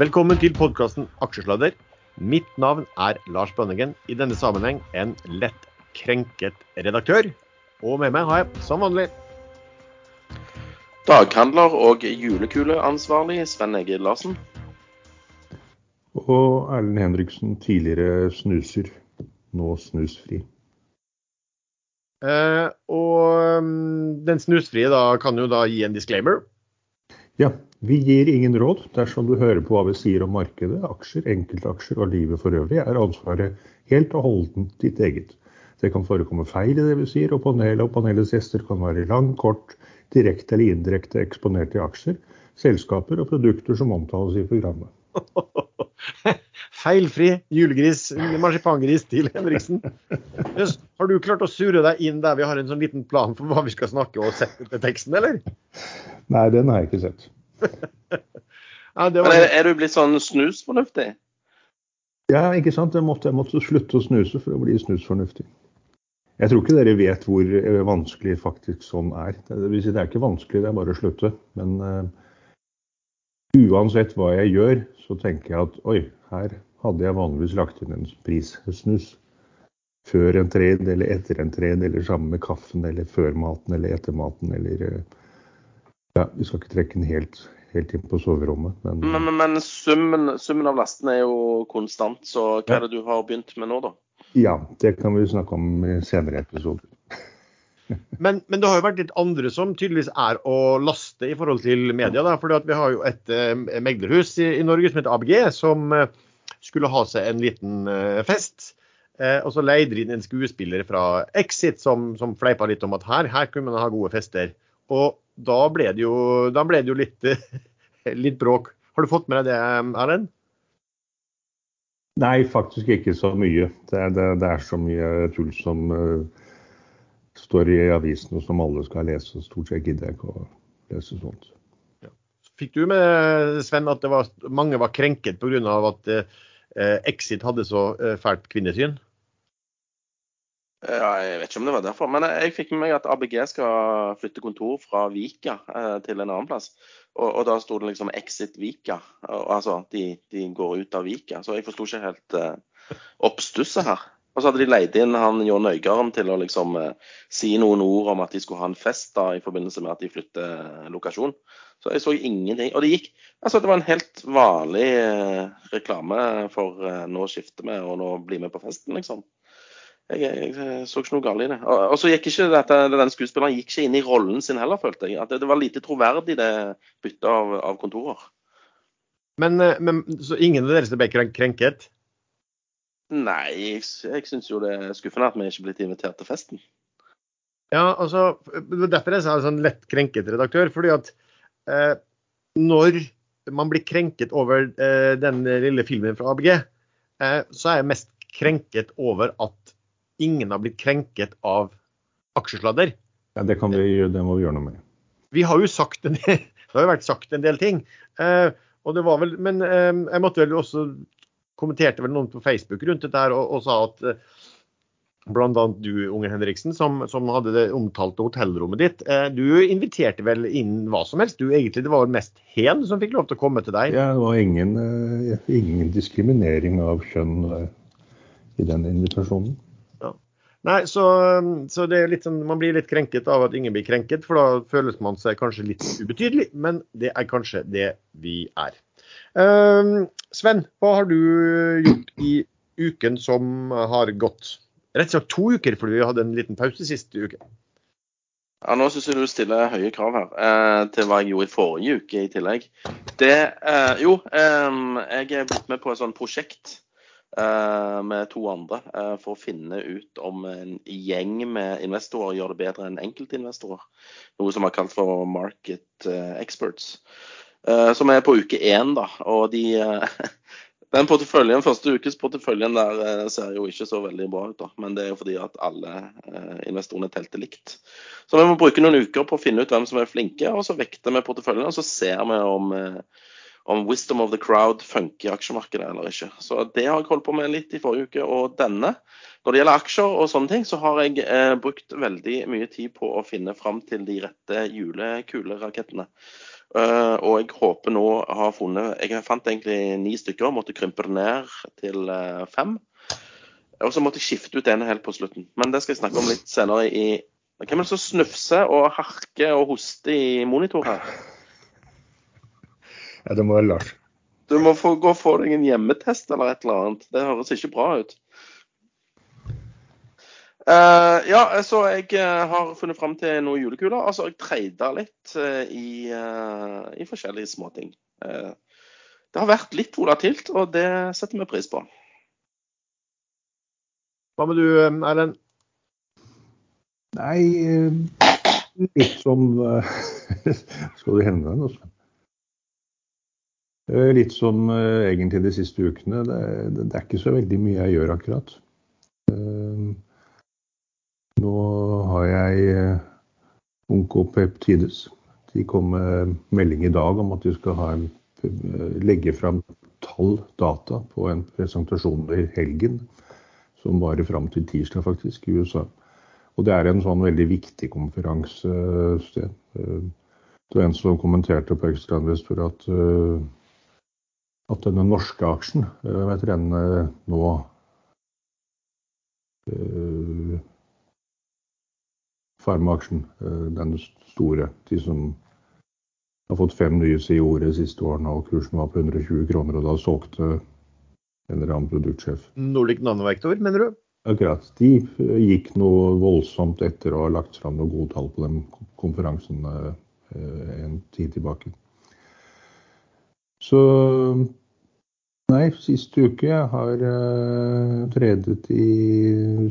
Velkommen til podkasten Aksjesladder. Mitt navn er Lars Bønningen. I denne sammenheng en lett krenket redaktør. Og med meg har jeg, som vanlig, Daghandler og julekuleansvarlig Sven Egil Larsen. Og Erlend Henriksen, tidligere snuser, nå snusfri. eh, og mm, den snusfrie da kan jo da gi en disclaimer. Ja, vi gir ingen råd dersom du hører på hva vi sier om markedet, aksjer, enkeltaksjer og livet for øvrig, er ansvaret helt og holdent ditt eget. Det kan forekomme feil i det vi sier, og panelet og panelets gjester kan være lang, kort, direkte eller indirekte eksponert i aksjer, selskaper og produkter som omtales i programmet. Feilfri julegris, marsipangris til Henriksen. Har du klart å surre deg inn der vi har en sånn liten plan for hva vi skal snakke og sette til teksten, eller? Nei, den har jeg ikke sett. Ja, det var er, er du blitt sånn snusfornuftig? Ja, ikke sant? Jeg måtte, jeg måtte slutte å snuse for å bli snusfornuftig. Jeg tror ikke dere vet hvor eh, vanskelig faktisk sånn er. Det, vil si, det er ikke vanskelig, det er bare å slutte. Men uh, uansett hva jeg gjør, så tenker jeg at oi, her hadde jeg vanligvis lagt inn en prissnus. Før en trade, eller etter en trade, eller sammen med kaffen, eller før maten, eller etter maten, eller eh, Ja, vi skal ikke trekke den helt, helt inn på soverommet, men Men, men, men summen, summen av lastene er jo konstant, så hva er det du har begynt med nå, da? ja, det kan vi snakke om i senere episoder. Men, men det har jo vært litt andre som tydeligvis er å laste i forhold til media. Da, fordi at vi har jo et eh, meglerhus i, i Norge som heter ABG, som eh, skulle ha seg en liten eh, fest. Eh, og så leide de inn en skuespiller fra Exit som, som fleipa litt om at her, her kunne man ha gode fester. Og da ble det jo, ble det jo litt, litt bråk. Har du fått med deg det, Erlend? Nei, faktisk ikke så mye. Det, det, det er så mye tull som uh, står i avisen og som alle skal lese. Stort sett gidder jeg ikke å lese sånt. Fikk du med, Sven, at det var, mange var krenket pga. at uh, Exit hadde så uh, fælt kvinnesyn? Ja, jeg vet ikke om det var derfor, men jeg fikk med meg at ABG skal flytte kontor fra Vika eh, til en annen plass. Og, og da sto det liksom Exit Vika. Altså, de, de går ut av Vika. Så jeg forsto ikke helt uh, oppstusset her. Og så hadde de leid inn han John Øygarden til å liksom uh, si noen ord om at de skulle ha en fest da i forbindelse med at de flytter lokasjon. Så jeg så ingenting. Og det gikk Altså, det var en helt vanlig uh, reklame for nå skifter vi og nå bli med på festen, liksom. Jeg, jeg, så ikke noe galt i det. Og, og så gikk ikke dette, den skuespilleren gikk ikke inn i rollen sin heller, følte jeg. At det, det var lite troverdig, det byttet av, av kontorer. Men, eh, men så ingen av dere ble krenket? Nei, jeg, jeg syns jo det er skuffende at vi ikke er blitt invitert til festen. Ja, altså, det er derfor jeg sa sånn lett krenket redaktør. fordi at eh, når man blir krenket over eh, den lille filmen fra ABG, eh, så er jeg mest krenket over at ingen har blitt krenket av aksjesladder. Ja, det, kan vi, gjøre- det må vi gjøre noe med. Vi har jo sagt en del, det har jo vært sagt en del ting. Eh, og det var vel, Men eh, jeg måtte vel også kommenterte vel noen på Facebook rundt dette her og, og sa at eh, bl.a. du, Unge Henriksen, som, som hadde det omtalte hotellrommet ditt. Eh, du inviterte vel inn hva som helst? Du egentlig, Det var mest hen som fikk lov til å komme til deg? Ja, det var ingen, eh, ingen diskriminering av kjønn eh, i den invitasjonen. Nei, så, så sånn, Man blir litt krenket av at ingen blir krenket, for da føles man seg kanskje litt ubetydelig. Men det er kanskje det vi er. Eh, Sven, hva har du gjort i uken som har gått? Rett og slett to uker, fordi vi hadde en liten pause siste uke. Ja, Nå syns jeg du stiller høye krav her eh, til hva jeg gjorde i forrige uke i tillegg. Det eh, Jo, eh, jeg er blitt med på et sånt prosjekt med to andre eh, for å finne ut om en gjeng med investorer gjør det bedre enn enkeltinvestorer. Noe som er kalt for market eh, experts. Eh, som er på uke én, da. Og de eh, Den porteføljen, første ukes porteføljen der eh, ser jo ikke så veldig bra ut, da. Men det er jo fordi at alle eh, investorene telte likt. Så vi må bruke noen uker på å finne ut hvem som er flinke, og så vekter vi porteføljen. Og så ser vi om, eh, om wisdom of the crowd funker i aksjemarkedet eller ikke. Så det har jeg holdt på med litt i forrige uke. Og denne, når det gjelder aksjer og sånne ting, så har jeg eh, brukt veldig mye tid på å finne fram til de rette julekulerakettene. Uh, og jeg håper nå har funnet Jeg fant egentlig ni stykker, måtte krympe det ned til uh, fem. Og så måtte jeg skifte ut en helt på slutten. Men det skal jeg snakke om litt senere i Hvem er det som snufser og harker og hoster i monitor her? Ja, det må være Lars. Du må få, gå og få deg en hjemmetest eller et eller annet. Det høres ikke bra ut. Uh, ja, så jeg eh, har funnet fram til noen julekuler. Altså, jeg treida litt uh, i, uh, i forskjellige småting. Uh, det har vært litt volatilt, og det setter vi pris på. Hva med du, Erlend? Nei, litt som Skal du hende deg? Eh, Litt som eh, egentlig de siste ukene. Det, det, det er ikke så veldig mye jeg gjør akkurat. Eh, Nå har jeg eh, Onkopeptides. De kom med melding i dag om at de skal en, eh, legge fram tall data på en presentasjon i helgen, som varer fram til tirsdag faktisk, i USA. Og det er en sånn veldig viktig konferansested. Eh, Det var en som kommenterte på Ekstrainvestor at, eh, at denne norske aksjen, eh, hva heter den eh, nå eh, Farma-aksjen, eh, den store, de som har fått fem nye CEO-er de siste årene, og kursen var på 120 kroner, og da solgte en eller annen produktsjef. Nordic Nanovektor, mener du? Akkurat. De gikk noe voldsomt etter å ha lagt fram noen gode tall på den konferansen en tid tilbake. Så Nei, siste uke har uh, tredet i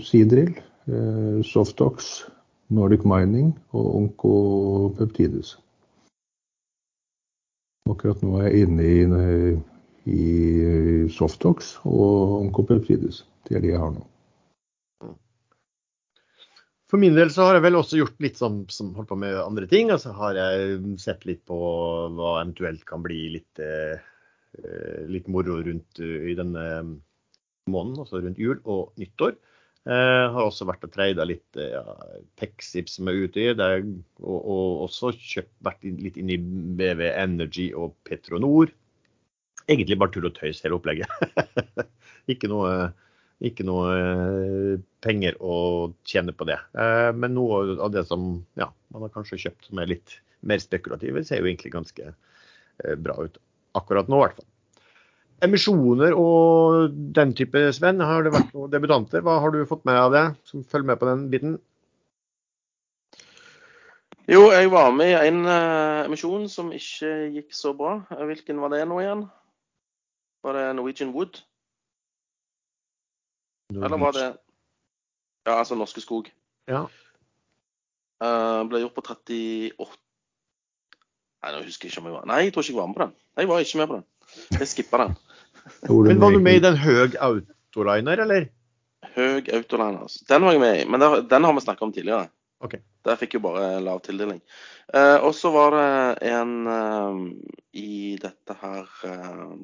Seadrill, uh, Softox, Nordic Mining og Onkopeptides. Akkurat nå er jeg inne i, i Softox og Onkopeptides. Det er de jeg har nå. For min del så har jeg vel også gjort litt som, som holdt på med andre ting. Altså har jeg sett litt på hva eventuelt kan bli litt, eh, litt moro rundt eh, i denne måneden, altså rundt jul og nyttår. Eh, har også vært og treida litt eh, ja, Pexip som er ute i, er, og, og også kjøpt, vært litt inn i BV Energy og Petronor. Egentlig bare tull og tøys, hele opplegget. ikke noe ikke noe eh, penger å tjene på det. Eh, Men noe av det som ja, man har kanskje kjøpt som er litt mer spekulative, ser jo egentlig ganske eh, bra ut. Akkurat nå, i hvert fall. Emisjoner og den type, Sven. Har det vært noen debutanter? Hva har du fått med av det, som følger med på den biten? Jo, jeg var med i en uh, emisjon som ikke gikk så bra. Eh, Hvilken var det nå igjen? Var det Norwegian Wood? Eller var det Ja, altså Norske Skog. Ja. Uh, ble gjort på 38 Nei, nå husker jeg ikke om jeg var Nei, jeg tror ikke jeg var med på den. Jeg var ikke med på den. Jeg skippa den. Men var du med i den høg autoliner, eller? Høg Autoliner. Den var jeg med i, men der, den har vi snakka om tidligere. Ok. Der fikk jo bare lav tildeling. Eh, og så var det en eh, i dette her eh,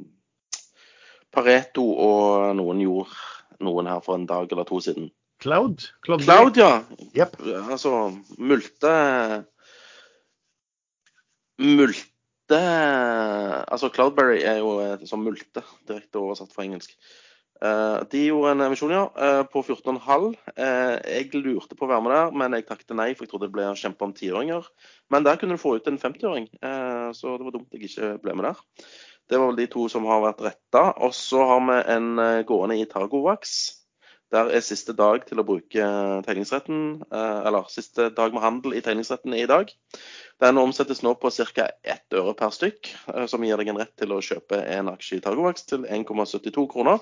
Pareto og noen gjorde noen her for en dag eller to siden. Cloud? Cloud, Cloud, ja. Yep. Altså multe Multe Altså Cloudberry er jo som multe, direkte oversatt fra engelsk. Eh, de gjorde en emisjon, ja, eh, på 14,5. Eh, jeg lurte på å være med der, men jeg takket nei, for jeg trodde det ble kjempe om tiåringer. Men der kunne du få ut en 50-åring, eh, så det var dumt jeg ikke ble med der. Det var vel de to som har vært retta. Og så har vi en gående i Targovax. Der er siste dag til å bruke tegningsretten, eller siste dag med handel i tegningsretten i dag. Den omsettes nå på ca. 1 øre per stykk, eh, som gir deg en rett til å kjøpe en aksje i Targovax til 1,72 kroner.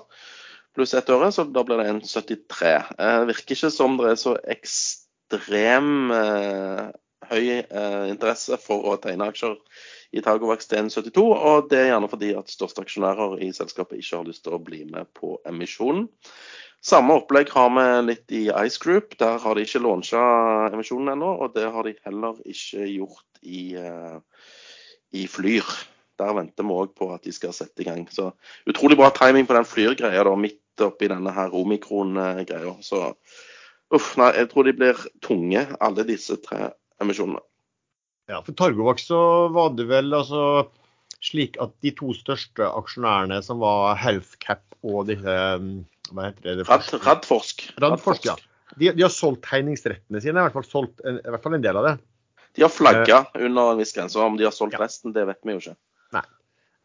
Pluss 1 øre, så da blir det 1,73. Eh, Det virker ikke som det er så ekstrem eh, høy eh, interesse for å tegne aksjer i Targovax til 1,72, og det er gjerne fordi at største aksjonærer i selskapet ikke har lyst til å bli med på emisjonen. Samme opplegg har vi litt i Ice Group. Der har de ikke launcha emisjonen ennå, og det har de heller ikke gjort i, eh, i Flyr. Der venter vi òg på at de skal sette i gang. Så utrolig bra timing på den Flyr-greia midt oppi denne her omikron-greia. Så uff, nei, jeg tror de blir tunge, alle disse tre emisjonene. Ja, for Targovax så var det vel altså slik at de to største aksjonærene, som var Healthcap og disse um, Hva heter det? Radforsk. Radforsk, ja. De, de har solgt tegningsrettene sine, i hvert fall, solgt en, i hvert fall en del av det. De har flagga under en viss grense. Om de har solgt Ja. resten, det vet vi jo ikke.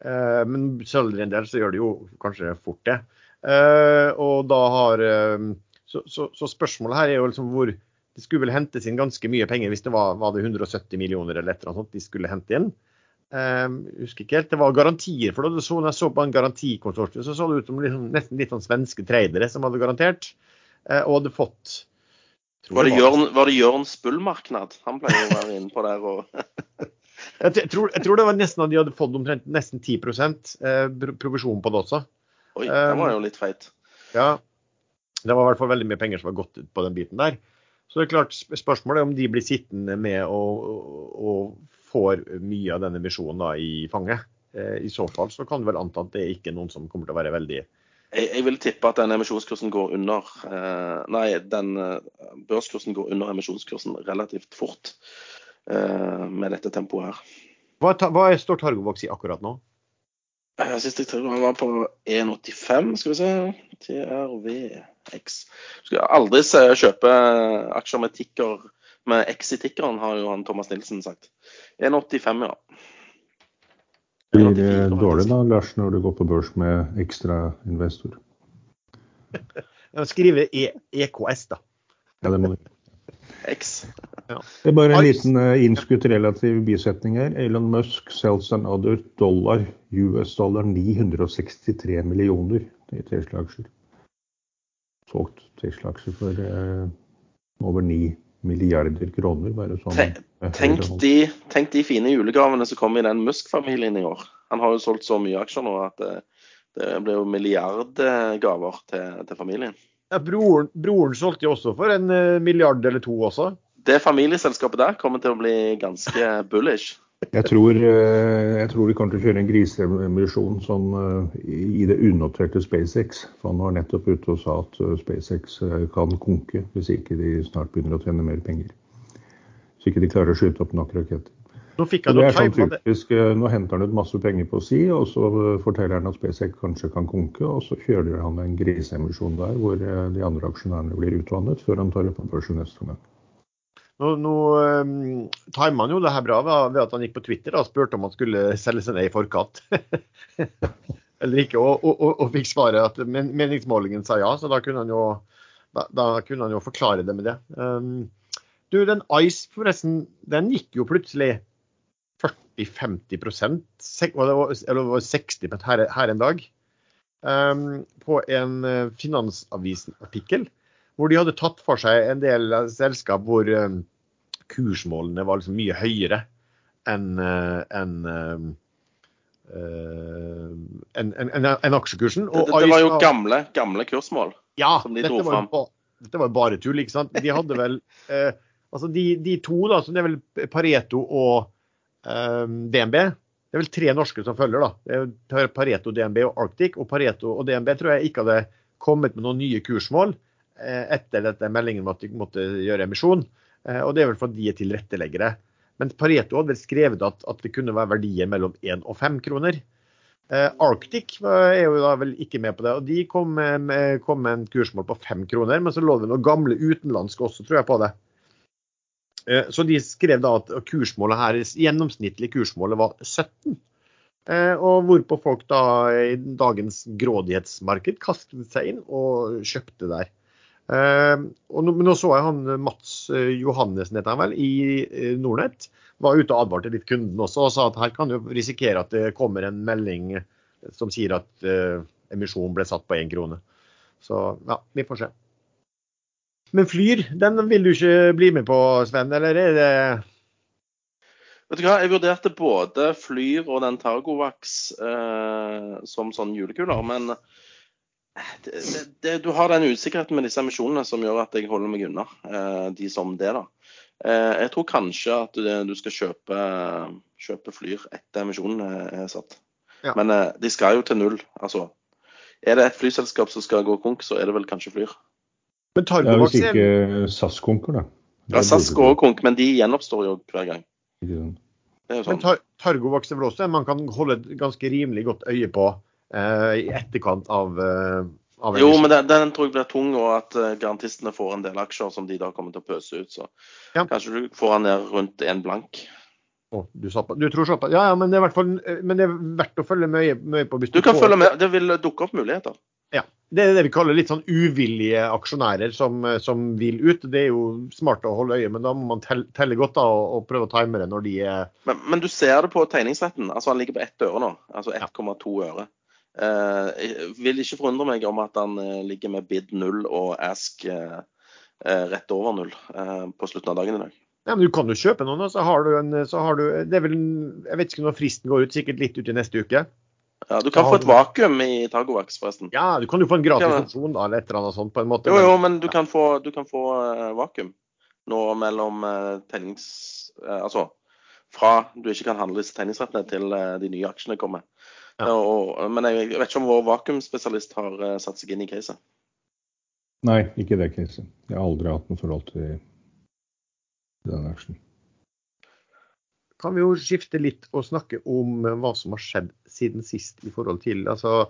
Eh, men selger de en del, så gjør de jo kanskje fort det. Uh, og da har eh, så, så, så spørsmålet her er jo liksom hvor Det skulle vel hentes inn ganske mye penger hvis det var, var det 170 millioner eller et eller annet sånt de skulle hente inn. Eh, husker ikke helt. Det var garantier for det. det så, når jeg så på en garantikonsortium, så så det ut som liksom, nesten litt sånn svenske tradere som hadde garantert. eh, og hadde fått tror Var det det Jørn, var det Jørn Spullmarknad? Han pleier å være inne på der og Jeg, tror, jeg tror det var nesten at de hadde fått omtrent nesten 10 eh, provisjon på det også. Oi, den var jo litt feit. Ja, det var i hvert fall veldig mye penger som var gått ut på den biten der. Så det er klart spørsmålet er om de blir sittende med å, å, og får mye av denne emisjonen da i fanget. Eh, I så fall så kan du vel anta at det er ikke noen som kommer til å være veldig Jeg, jeg vil tippe at den emisjonskursen går under eh, Nei, den eh, børskursen går under emisjonskursen relativt fort eh, med dette tempoet her. Hva, er hva er- står Targovax i akkurat nå? Jeg Sist jeg tror han var på 1,85, skal vi se. TRVX. Skal aldri kjøpe aksjer med ticker med X i tikkeren, har jo han Thomas Nilsen sagt. 1,85, ja. Blir det dårlig da, Lars, når du går på børs med ekstra investor? Skrive e EKS, da. Ja, det må du. X. Det er bare en liten eh, innskutt relativ bisetning her. Elon Musk sells another dollar, US dollar 963 millioner i Tesla-aksjer. Solgt Tesla-aksjer for eh, over 9 milliarder kroner. Bare sånn. Tenk, eh, tenk, de, tenk de fine julegavene som kom i den Musk-familien i år. Han har jo solgt så mye aksjer nå at det, det blir jo milliardgaver til, til familien. Ja, broren, broren solgte jo også for en eh, milliard eller to også. Det familieselskapet der kommer til å bli ganske bullish. Jeg tror, eh, jeg tror de kommer til å kjøre en griseemisjon sånn, eh, i det unoterte SpaceX. For han var nettopp ute og sa at eh, SpaceX kan konke hvis ikke de snart begynner å tjene mer penger. Hvis ikke de klarer å skyte opp nok raketter. Nå sånn typisk, Nå henter han ut masse penger på si, og så forteller han at SpaceX kanskje kan konke, og så kjører han en griseemisjon der hvor de andre aksjonærene blir utvannet, før han tar det på børsen neste gang. Nå, nå um, timet han jo det her bra ved, at han gikk på Twitter og spurte om han skulle selge seg ned i forkant. Eller ikke, og, og, og, og fikk svaret at men, meningsmålingen sa ja, så da kunne han jo, da, da kunne han jo forklare det med det. Um, du, den Ice forresten, den gikk jo plutselig 40-50 sek- eller det var 60 her, her en dag. Um, på en eh, Finansavisen-artikkel hvor de hadde tatt for seg en del eh, selskap hvor eh, kursmålene var liksom mye høyere enn en, en, enn aksjekursen. Og det, det var jo gamle, gamle kursmål. ja, som de dro var, jo fram. ba, dette var jo bare tull, ikke sant. De hadde vel eh, Altså de, de to, da, så det er vel Pareto og eh, DNB. Det er vel tre norske som følger, da. Det er Pareto, DNB og Arctic. Og Pareto og DNB tror jeg ikke hadde kommet med noen nye kursmål eh, etter dette meldingen om at de måtte gjøre emisjon. Eh, og det er vel fordi de er tilretteleggere. Men Pareto hadde vel skrevet at, at det kunne være verdier mellom 1 og 5 kroner. Eh, Arctic er jo da vel ikke med på det. og De kom med, kom med en kursmål på 5 kroner, men så lå det noe gamle utenlandske også, tror jeg, på det. Eh, Så de skrev da at kursmålet her, gjennomsnittlig kursmålet var 17. Eh, Og hvorpå folk da i dagens grådighetsmarked kastet seg inn og kjøpte der. Eh, Og nå, nå så jeg han Mats eh, Johannessen, heter han vel, i eh, Nordnett. Var ute og advarte litt kunden også og sa at her kan du risikere at det kommer en melding som sier at uh, emisjonen ble satt på én krone. Så ja, vi får se. Men Flyr, den vil du ikke bli med på, Sven? Eller er det Vet du hva, Jeg vurderte både Flyr og den Targovax eh, som sånn julekuler, men det, det, det, du har den usikkerheten med disse emisjonene som gjør at jeg holder meg unna eh, de som det. da. Eh, jeg tror kanskje at du, du skal kjøpe, kjøpe Flyr etter emisjonen er satt. Ja. Men eh, de skal jo til null. altså. Er det et flyselskap som skal gå konk, så er det vel kanskje Flyr. Men Ja, Targovax hvis er ikke SAS konker, da. Ja, SAS går konk, men de gjenoppstår jo hver gang. Det er jo Men sånn. tar, Targovax er vel også en man kan holde et ganske rimelig godt øye på eh, i etterkant av, eh, av Jo, men den, den tror jeg blir tung, og at eh, garantistene får en del aksjer som de da kommer til å pøse ut. Så Ja. kanskje du får den ned rundt en blank. Å, du, sa på, du tror såpass? Ja, ja, men det er fall eh, men det er verdt å følge mye, mye på. Du kan får- følge med. Det vil dukke opp muligheter. Ja. Det er det vi kaller litt sånn uvillige aksjonærer som, eh, som vil ut. Det er jo smart å holde øye, men da må man telle, telle godt da, og, og prøve å time det når de er Men, men du ser det på tegningsretten. Altså Han ligger på ett øre nå. Altså 1,2 øre. Eh, jeg vil ikke forundre meg om at han eh, ligger med bid null og ask eh, rett over null eh, på slutten av dagen i dag. Ja, men Du kan jo kjøpe noen, og så har du en så har du, det er vel, Jeg vet ikke når fristen går ut, sikkert litt ut i neste uke. Ja, Du kan få et vakuum i Targovax, forresten. Ja, du kan jo få en gratis opsjon da, eller et eller annet sånt på en måte. Jo, jo, men du kan få, du kan få vakuum nå mellom tennings... altså fra du ikke kan handle disse tegningsrettene til de nye aksjene kommer. Ja. Eh, og, men jeg vet ikke om vår vakuumspesialist har uh, satt seg inn i caset. Nei, ikke det caset. Jeg har aldri hatt noe forhold til den aksjen. kan vi jo skifte litt og snakke om eh, hva som har skjedd siden sist i forhold til altså,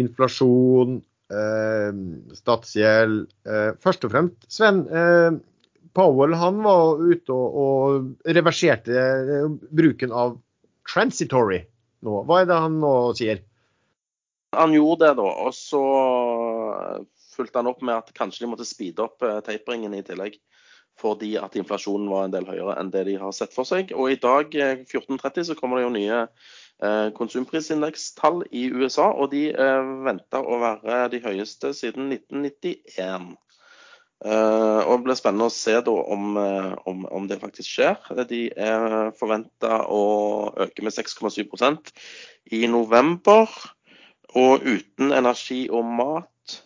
inflasjon, eh, statsgjeld. Eh, først og fremst, Sven. Eh, Powell han var ute og, og reverserte eh, bruken av transitory nå. Hva er det han nå sier? Han gjorde det, da. Og så eh, fulgte han opp med at kanskje de måtte speede opp eh, taperingen i tillegg. Fordi at inflasjonen var en del høyere enn det de har sett for seg. Og i dag eh, 14.30 så kommer det jo nye eh, konsumprisindekstall i USA. Og de eh, venter å være de høyeste siden 1991. Eh, og Det blir spennende å se da om, eh, om, om det faktisk skjer. De er forventa å øke med 6,7% i november. Og uten energi og mat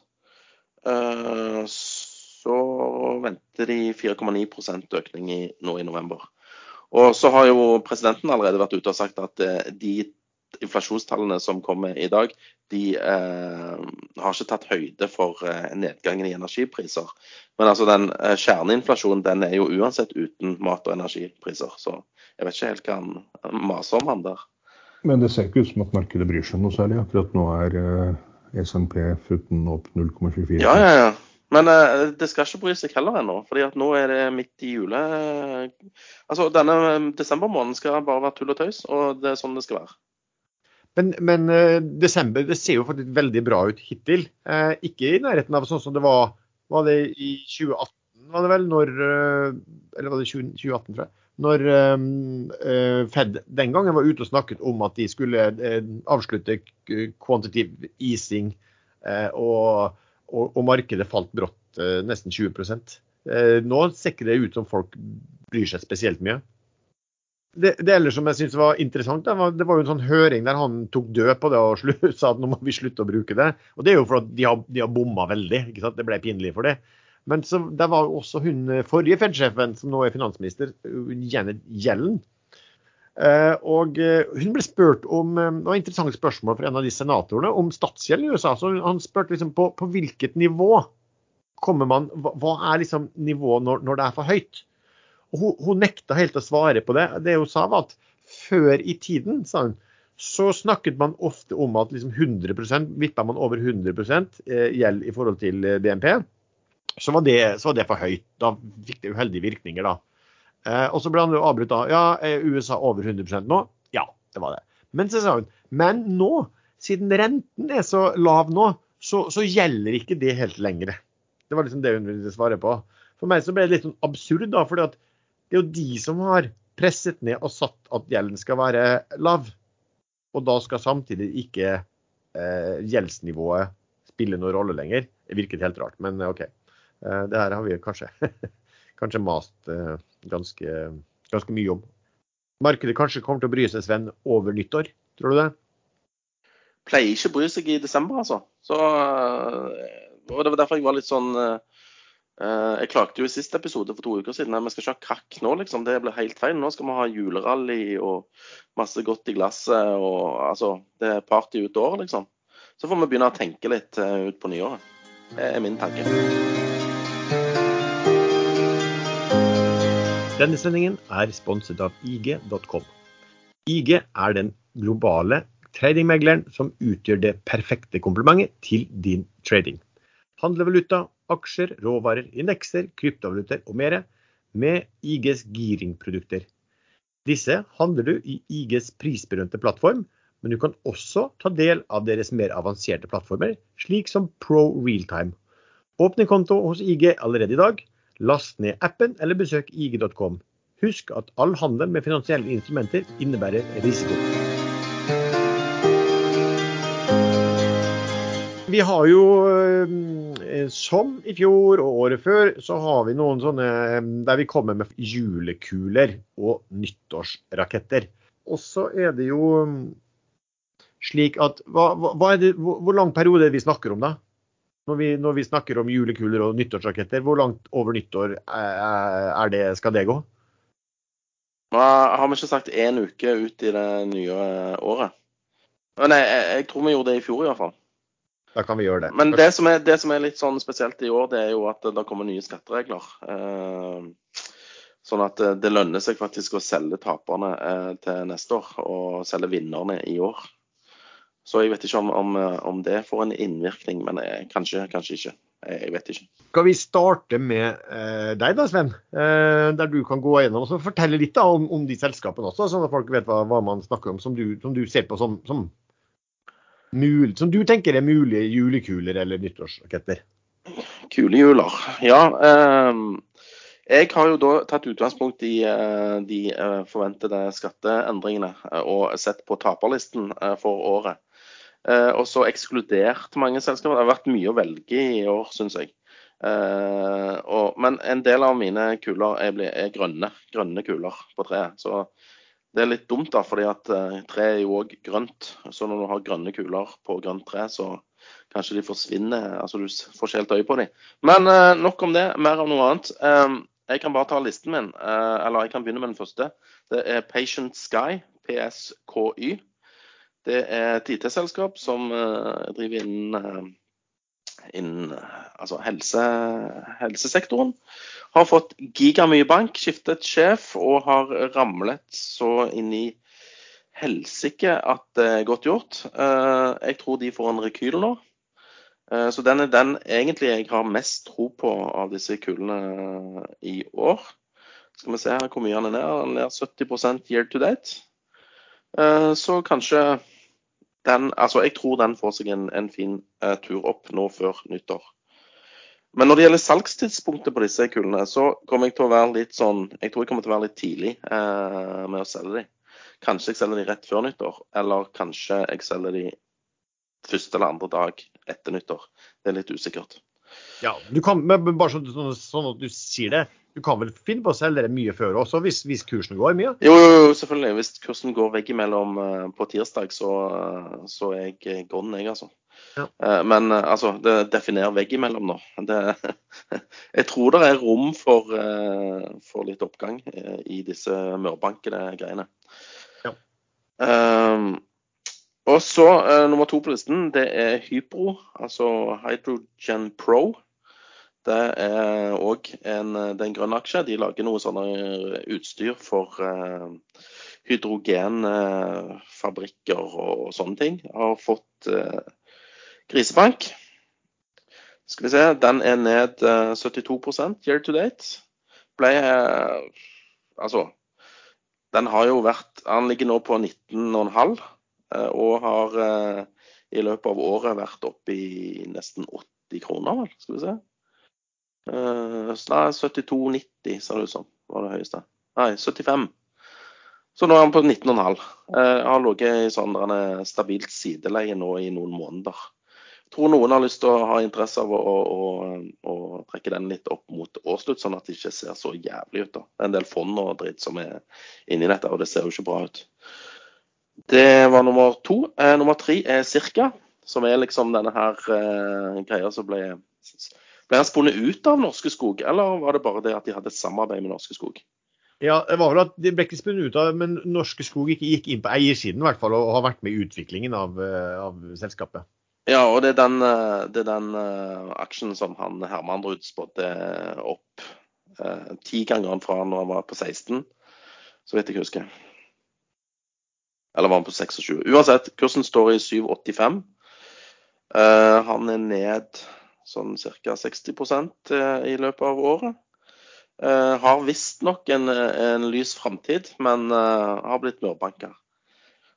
eh, så venter de 4,9 økning i, nå i november. Og så har jo presidenten allerede vært ute og sagt at eh, de inflasjonstallene som kommer i dag, de eh, har ikke tatt høyde for eh, nedgangen i energipriser. Men altså den eh, kjerneinflasjonen den er jo uansett uten mat- og energipriser. Så jeg vet ikke helt hva han maser om han der. Men det ser ikke ut som at markedet bryr seg noe særlig. Akkurat nå er eh, SNP futten opp 0,24 Ja, ja, ja. Men eh, det skal ikke bry seg heller ennå, fordi at nå er det midt i jule... Altså, denne eh, desembermåneden skal bare være tull og tøys, og det er sånn det skal være. Men, men uh, desember det ser jo faktisk veldig bra ut hittil. Uh, ikke i nærheten av sånn som det var var det i 2018, var det vel? Når, uh, eller var det 20, 2018, tror jeg. Når eh, eh, Fed den gangen var ute og snakket om at de skulle eh, avslutte kvantitiv easing, eh, og, og, og markedet falt brått eh, nesten 20 eh, Nå ser ikke det ut som folk bryr seg spesielt mye. Det, det ellers som jeg synes var interessant, det var, det var jo en sånn høring der han tok død på det og slu, sa at nå må vi slutte å bruke det. Og Det er jo fordi de har, de har bomma veldig. ikke sant? Det ble pinlig for det. Men så, der var også hun eh, forrige Fed-sjefen, som nå er finansminister, Janet Yellen. Eh, og eh, Hun ble spurt om eh, det var et interessant spørsmål fra en av de senatorene om statsgjeld i USA. så Han spurte liksom på, på hvilket nivå kommer man, hva, hva er liksom nivået når, når det er for høyt? Og hun, hun nekta helt å svare på det. Det hun sa var at før i tiden hun, så snakket man ofte om at liksom 100% vippa man over 100 eh, gjeld i forhold til eh, BNP, så var, det, så var det for høyt. Da fikk det uheldige virkninger. da. Eh, og så ble han jo avbrutt av Ja, er USA over 100% nå? Ja, det var det. Men så sa hun men nå, siden renten er så lav nå, så, så gjelder ikke det helt lenger. Det var liksom det hun ville svare på. For meg så ble det litt sånn absurd, da. fordi at det er jo de som har presset ned og satt at gjelden skal være lav. Og da skal samtidig ikke eh, gjeldsnivået spille noen rolle lenger. Det virket helt rart, men OK. Eh, det her har vi kanskje, kanskje mast eh, ganske, ganske mye om. Markedet kanskje kommer til å bry seg, Sven, over nyttår. Tror du det? Pleier ikke å bry seg i desember, altså. Så, øh, og Det var derfor jeg var litt sånn øh, Jeg klagde jo i siste episode for to uker siden at vi skal ikke ha krakk nå, liksom. Det ble helt feil. Nå skal vi ha julerally og masse godt i glasset. og altså, Det er party ut året, liksom. Så får vi begynne å tenke litt øh, ut på nyåret. Det er min tanke. Denne sendingen er sponset av IG.com. IG er den globale tradingmegleren som utgjør det perfekte komplementet til din trading. Handle valuta, aksjer, råvarer, indekser, kryptovalutaer og mer med IGs giringprodukter. Disse handler du i IGs prisberømte plattform, men du kan også ta del av deres mer avanserte plattformer, slik som Pro Realtime. Åpne konto hos IG allerede i dag. Last ned appen eller besøk ig.com. Husk at all handel med finansielle instrumenter innebærer risiko. Vi har jo, eh, som i fjor og året før, så har vi noen sånne eh, der vi kommer med julekuler og nyttårsraketter. Og så er det jo mm, slik at hva, hva det, hvor, lang periode er det vi snakker om, da? Når vi, når vi, snakker om julekuler og nyttårsraketter, hvor langt over nyttår er det, skal det gå? Har vi ikke sagt én uke ut i det nye året? Nei, jeg, tror vi gjorde det i fjor i hvert fall. Da kan vi gjøre det. Men det som, er, det som er litt sånn spesielt i år, det er jo at det kommer nye skatteregler. Eh, sånn at det lønner seg faktisk å selge taperne eh, til neste år, og selge vinnerne i år. Så jeg vet ikke om, om, om det får en innvirkning, men eh, kanskje, kanskje ikke. Jeg vet ikke. Skal vi starte med eh, deg da, Sven? Eh, der du kan gå gjennom og fortelle litt da, om, om, de selskapene også, sånn at folk vet hva, hva man snakker om, som du, som du ser på som, som, mul, som, du tenker er mulige julekuler eller nyttårsraketter? Kulehjuler, ja. Eh, jeg har jo da tatt utgangspunkt i eh, de uh, forventede skatteendringene uh, og sett på taperlisten for året. Eh, og så ekskludert mange selskaper. Det har vært mye å velge i år, syns jeg. Eh, og, men en del av mine kuler er, er, grønne. Grønne kuler på treet. Så det er litt dumt, da, fordi at tre treet er jo òg grønt. Så når du har grønne kuler på grønt tre, så kanskje de forsvinner. Altså du får ikke helt øye på dem. Men uh, nok om det. Mer av noe annet. Um, jeg kan bare ta listen min, uh, eller jeg kan begynne med den første. Det er Patient Sky, PSKY. Det er et IT-selskap som driver innen, innen altså helse, helsesektoren. Har fått gigamye bank, skiftet sjef og har ramlet så inn i helsike at det er godt gjort. Uh, jeg tror de får en rekyl nå. Så den er den egentlig jeg har mest tro på av disse kulene i år. Skal vi se her hvor mye han er. Han er 70% year to date. Så kanskje den, altså jeg tror den får seg en, en fin uh, tur opp nå før nyttår. Men når det gjelder salgstidspunktet på disse kullene, så kommer jeg til å være litt sånn Jeg tror jeg kommer til å være litt tidlig uh, med å selge de. Kanskje jeg selger de rett før nyttår, eller kanskje jeg selger de første eller andre dag etter nyttår. Det er litt usikkert. Ja, du kan, men bare sånn, sånn, sånn at du sier det. Du kan vel finne på å selge det mye før også, hvis, hvis kursen går mye? Jo, jo, selvfølgelig. Hvis kursen går veggimellom uh, på tirsdag, så, uh, så er jeg eh, gone, jeg, altså. Ja. Men altså, det definerer veggimellom nå. Det, jeg tror det er rom for, for litt oppgang i disse mørbankede greiene. Ja. Og så nummer to på listen, det er Hypro, altså Hydrogen Pro. Det er òg en, en grønn aksje. De lager noe sånne utstyr for uh, hydrogenfabrikker og sånne ting. Har fått uh, grisebank. Skal vi se, den er ned uh, 72 year to date. Ble Altså, den har jo vært Han ligger nå på 19,5 og har i løpet av året vært oppe i nesten 80 kroner, vel. Skal vi se. Uh, 72,90 ser det ut som var det høyeste. Nei, 75. Så nå er han på 19,5. Uh, har ligget i sånn stabilt sideleie nå i noen måneder. Jeg tror noen har lyst til å ha interesse av å, å, å, å trekke den litt opp mot årsslutt, sånn at det ikke ser så jævlig ut. da. Det er en del fond og dritt som er inni dette, og det ser jo ikke bra ut. Det var nummer to. Eh, nummer tre er Cirka, som er liksom denne her eh, greia som ble ble han spunnet ut av Norske Skog, eller var det bare det at de hadde et samarbeid med Norske Skog? Ja, det var vel at De ble ikke spunnet ut av, men Norske Skog ikke gikk inn på eiersiden i hvert fall, og har vært med i utviklingen av, eh, av selskapet. Ja, og det er den, eh, det er den uh, aksjen som han Herman Ruud spådde opp Ti ganger fra når han var på 16, så vidt jeg husker. Eller var han på 26? Uansett, kursen står i 7,85. Uh, han er ned sånn ca. 60 eh, i løpet av året. Uh, har visstnok en, en lys framtid, men uh, har blitt mørbanka.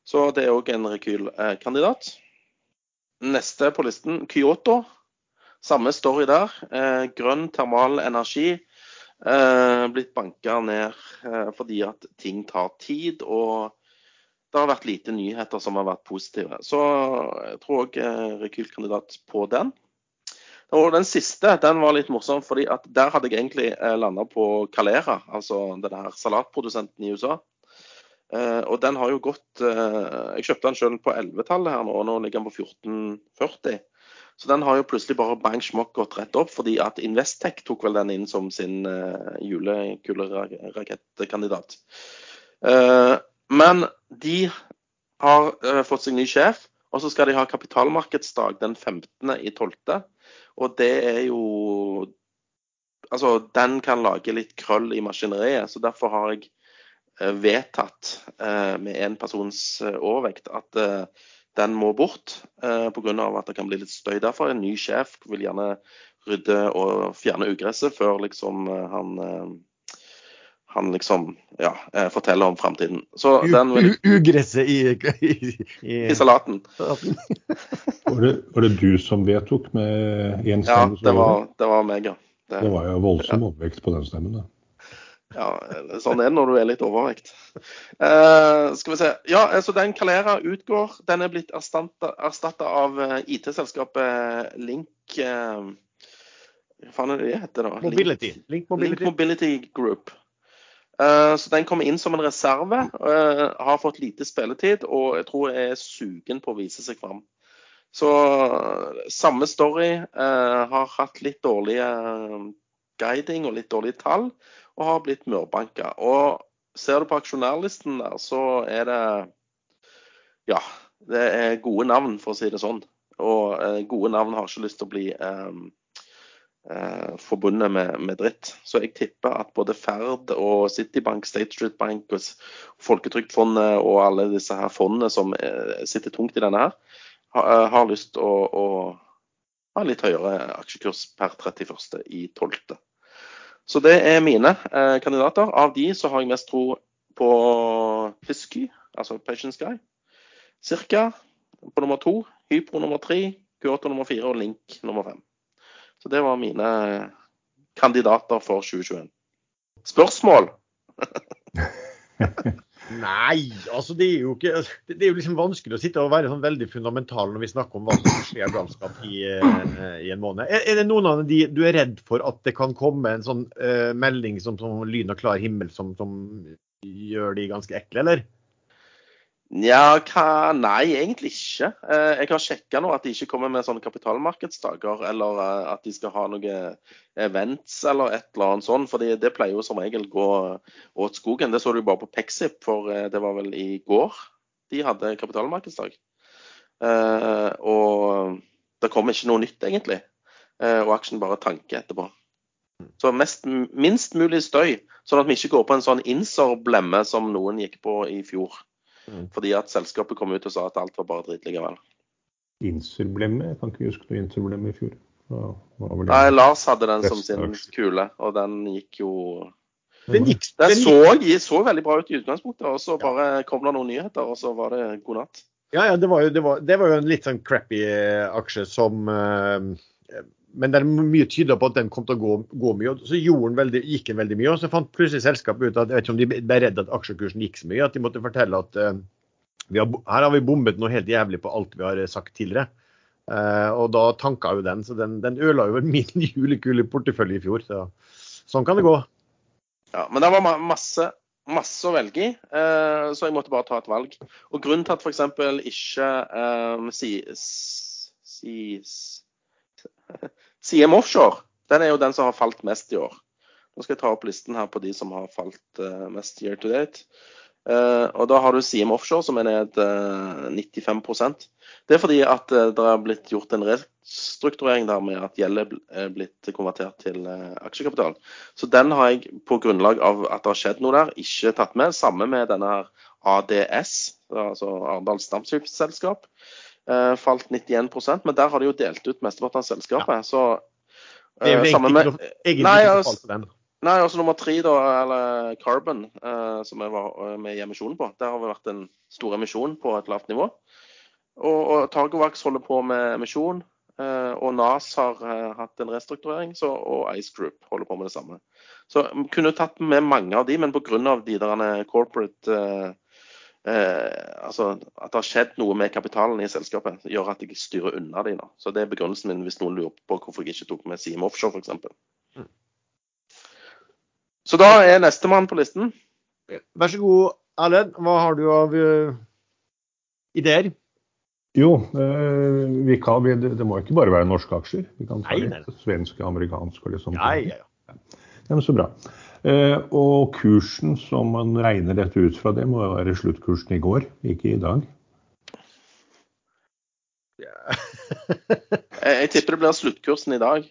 Så det er òg en rekylkandidat. Neste på listen, Kyoto. Samme story der. Grønn termal energi. blitt banka ned fordi at ting tar tid, og det har vært lite nyheter som har vært positive. Så jeg tror òg rekylkandidat på den. Og den siste den var litt morsom, fordi der hadde jeg egentlig eh, landa på Calera, altså denne her salatprodusenten i USA. Eh, og den har jo gått eh, Jeg kjøpte den sjøl på 11-tallet her nå, og nå ligger den på 1440. Så den har jo plutselig bare bang smokk gått rett opp, fordi at Investec tok vel den inn som sin julekulerakettkandidat. Men de har uh, fått seg ny sjef, og så skal de ha kapitalmarkedsdag den 15.12. Og det er jo Altså, den kan lage litt krøll i maskineriet. Så derfor har jeg uh, vedtatt uh, med en persons overvekt at den må bort pga. at det kan bli litt støy. Derfor en ny sjef vil gjerne rydde og fjerne ugresset før liksom han han liksom ja, forteller om framtiden. Så vil... Ugresset i, i, i, i salaten. var, det, var, det, du som vedtok med én stemme? Ja, det var, det var meg, ja. Det, det var jo voldsom ja. overvekt på den stemmen, da. Ja, sånn er det når du er litt overvekt. Uh, skal vi se. Ja, så den Calera utgår. Den er blitt erstatta av eh, IT-selskapet Link uh, Hva faen er det det heter da? Mobility. Link, Link Mobility. Link Mobility Group. Eh, så den kommer inn som en reserve. Eh, har fått lite spilletid og jeg tror er sugen på å vise seg fram. Så samme story. Eh, har hatt litt dårlige guiding og litt dårlige tall, og har blitt mørbanka. Og ser du på aksjonærlisten der, så er det Ja, det er gode navn, for å si det sånn. Og gode navn har ikke lyst til å bli eh, forbundet med, med, dritt. Så jeg tipper at både Ferd og Citybank, State Street Bank og Folketrygdfondet og alle disse her fondene som eh, sitter tungt i denne her, har, eh, har lyst til å, å, ha litt høyere aksjekurs per 31.12. Så det er mine eh, kandidater. Av de så har jeg mest tro på Fisky, altså Patient Sky. Cirka på nummer to. Hypro nummer tre. Kyoto nummer fire og Link nummer fem. Så det var mine kandidater for 2021. Spørsmål? Nei, altså det er jo ikke Det er jo liksom vanskelig å sitte og være sånn veldig fundamental når vi snakker om hva som skjer galskap i, eh, i, en måned. Er, er, det noen av de du er redd for at det kan komme en sånn uh, melding som, som, lyn og klar himmel som, som gjør de ganske ekle, eller? Nja, nei, egentlig ikke. Eh, jeg har sjekka nå at de ikke kommer med sånne kapitalmarkedsdager, eller eh, at de skal ha noen events eller et eller annet sånt. For det pleier jo som regel gå åt skogen. Det så du bare på Pexip, for eh, det var vel i går de hadde kapitalmarkedsdag. Og det kommer ikke noe nytt, egentlig. Og aksjen bare tanker etterpå. Så mest, minst mulig støy, sånn at vi ikke går på en sånn inserblemme som noen gikk på i fjor. Mm. Fordi at selskapet kom ut og sa at alt var bare dritt likevel. Inserblemme? Jeg kan ikke huske noe inserblemme i fjor. Nei, Lars hadde den som sin kule, og den gikk jo Den, gikk, den så, så, veldig bra ut i utgangspunktet, og så bare kom det noen nyheter, og så var det god natt. Ja, ja det, var jo, det, var, det var jo en litt sånn crappy eh, aksje som uh, men det er mye tyder på at den kom til å gå, gå mye. Så veldig, gikk den veldig mye. Og så fant plutselig selskapet ut at jeg vet ikke om de ble redd at aksjekursen gikk så mye, at de måtte fortelle at uh, har, her har vi bommet noe helt jævlig på alt vi har sagt tidligere. Uh, og da tanka jo den. Så den, den ødela jo min julekule portefølje i fjor. Så sånn kan det gå. Ja, men det var masse, masse å velge i, så jeg måtte bare ta et valg. Og grunnen til at f.eks. ikke um, sies si, CM Offshore den er jo den som har falt mest i år. Nå skal jeg ta opp listen her på de som har falt uh, mest year to date. Eh, og da har du Siem Offshore som er ned eh, 95% Det er fordi at eh, det har blitt gjort en restrukturering der med at gjeld er blitt konvertert til eh, aksjekapital. Så den har jeg på grunnlag av at det har skjedd noe der, ikke tatt med. Samme med denne her ADS, altså Arendals Stamskipsselskap. Eh, falt 91% men der har de jo delt ut mesteparten av selskapet. Så Det er jo eh, egentlig med- ikke egentlig Nei, ikke altså- den. Nei, også nummer tre, da, eller Carbon, eh, som jeg var eh, med i emisjonen på. Der har vi vært en stor emisjon på et lavt nivå. Og, og Targovax holder på med emisjon. eh, og NAS har eh, hatt en restrukturering, så, og Ice Group holder på med det samme. Så vi kunne tatt med mange av de, men pga. de der corporate Altså at det har skjedd noe med kapitalen i selskapet, gjør at jeg styrer unna de nå. Så det er begrunnelsen min hvis noen lurer på hvorfor jeg ikke tok med Siem Offshore, f.eks. Så da er nestemann på listen. Vær så god, Erlend. Hva har du av uh, ideer? Jo, eh, vi kan, vi, det må ikke bare være norske aksjer. Vi kan ta Nei, svenske, amerikanske og liksom. Ja, ja, ja. Ja, men så bra. Eh, og kursen som man regner dette ut fra, det må jo være sluttkursen i går, ikke i dag. Jeg, jeg tipper det blir sluttkursen i dag.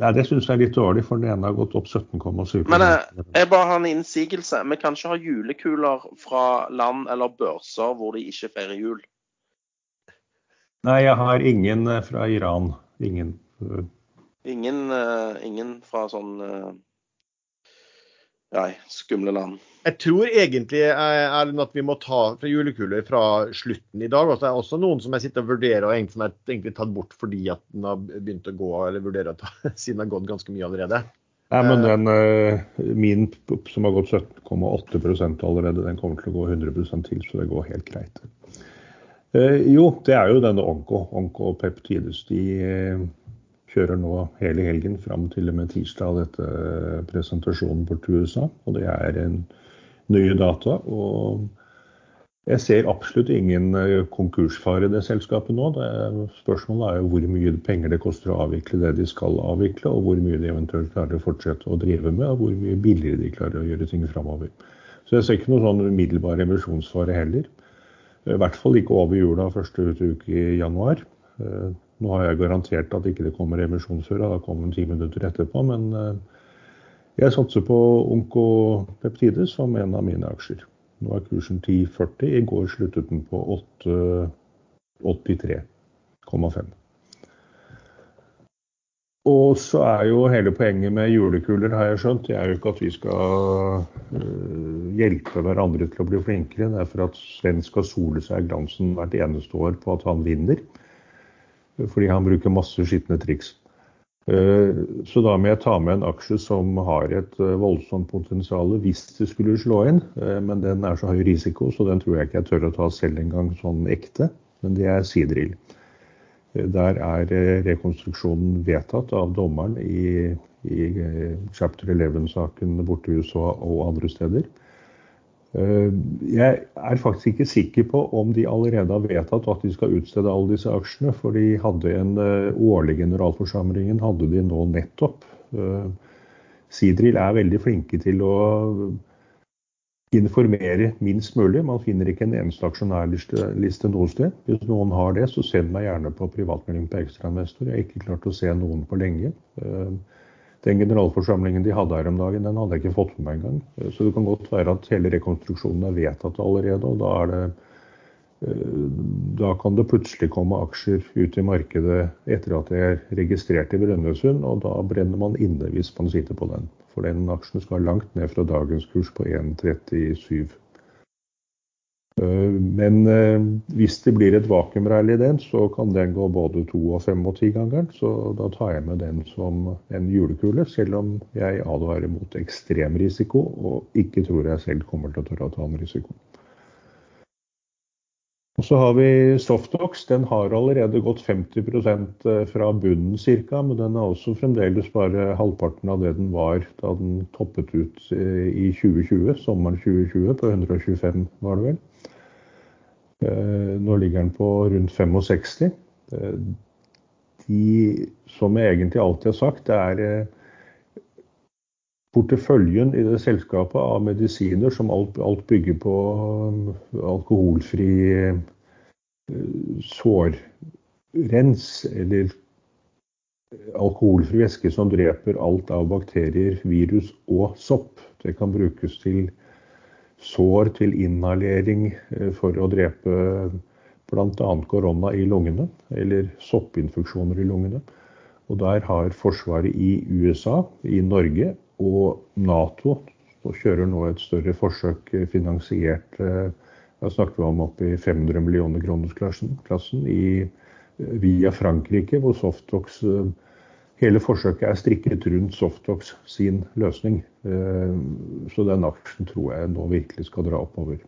Nei, det syns jeg er litt dårlig, for den ene har gått opp 17,7 Men jeg, jeg bare har en innsigelse. Vi kan ikke ha julekuler fra land eller børser hvor de ikke feirer jul. Nei, jeg har ingen eh, fra Iran. Ingen. Eh, Ingen, uh, ingen fra sånn eh, Nei, skumle land. Jeg tror egentlig er Erlend, at vi må ta fra julekuler fra slutten i dag. Og det er også noen som jeg sitter og vurderer, og egentlig som er egentlig tatt bort fordi at den har begynt å gå, eller vurderer å ta, siden den har gått ganske mye allerede. Nei, men den, eh, min som har gått 17,8% allerede, den kommer til å gå 100 til, så det går helt greit. Eh, jo, det er jo denne onko, onko peptides. De eh, kjører nå hele helgen fram til og med tirsdag dette eh, presentasjonen bort til USA. Og det er en nye data. og jeg ser absolutt ingen eh, konkursfare i det selskapet nå. Det spørsmålet er jo hvor mye penger det koster å avvikle det de skal avvikle, og hvor mye de eventuelt klarer å fortsette å drive med, og hvor mye billigere de klarer å gjøre ting framover. Så jeg ser ikke noe sånn umiddelbar emisjonsfare heller. I hvert fall ikke over jula første uke i januar. Eh, Nå har jeg garantert at ikke det kommer emisjon før, da kommer den ti minutter etterpå. Men eh, jeg satser på Onkopeptides som en av mine aksjer. Nå er kursen 10,40. I går sluttet den på 83,5. Og så er jo hele poenget med julekuler, har jeg skjønt, det er jo ikke at vi skal øh, hjelpe hverandre til å bli flinkere. Det er for at Sven skal sole seg i glansen hvert eneste år på at han vinner. Fordi han bruker masse skitne triks. Eh, Så da må jeg ta med en aksje som har et eh, voldsomt potensial hvis det skulle slå inn. Eh, Men den er så høy risiko, så den tror jeg ikke jeg tør å ta selv engang sånn ekte. Men det er Seadrill. Eh, Der er rekonstruksjonen vedtatt av dommeren i, i chapter 11-saken borte i USA og andre steder. Eh, Jeg er faktisk ikke sikker på om de allerede har vedtatt at de skal utstede alle disse aksjene, for de hadde en eh, årlig generalforsamlingen hadde de nå nettopp. Sidril er veldig flinke til å informere minst mulig. Man finner ikke en eneste aksjonærliste liste noe sted. Hvis noen har det, så send meg gjerne på privatmelding på ekstrainvestor. Jeg har ikke klart å se noen på lenge. Den generalforsamlingen de hadde her om dagen, den hadde jeg ikke fått med meg engang. Så det kan godt være at hele rekonstruksjonen er vedtatt allerede, og da er det eh, da kan det plutselig komme aksjer ut i markedet etter at de er registrert i Brønnøysund, og da brenner man inne hvis man sitter på den. For den aksjen skal langt ned fra dagens kurs på 1,37. Eh, Men eh, hvis det blir et vakuumrally i den, så kan den gå både to og fem og ti ganger. Så da tar jeg med den som en julekule, selv om jeg advarer mot ekstrem risiko og ikke tror jeg selv kommer til å tørre å ta en risiko. Og så har vi Softox. Den har allerede gått 50% fra bunnen ca., men den er også fremdeles bare halvparten av det den var da den toppet ut eh, i 2020, sommeren 2020, på 125 var det vel. Eh, Nå ligger den på rundt 65. Eh, De, som jeg egentlig alltid har sagt, det er eh, porteføljen i det selskapet av medisiner som alt, alt bygger på alkoholfri sårrens, eller alkoholfri væske som dreper alt av bakterier, virus og sopp. Det kan brukes til sår, til inhalering for å drepe bl.a. korona i lungene, eller soppinfeksjoner i lungene. Og der har Forsvaret i USA, i Norge og Nato kjører nå et større forsøk finansiert Da snakker vi om opp i 500 millioner kroners-klassen via Frankrike, hvor Softox Hele forsøket er strikket rundt Softox sin løsning. Så den aksjen tror jeg nå virkelig skal dra oppover.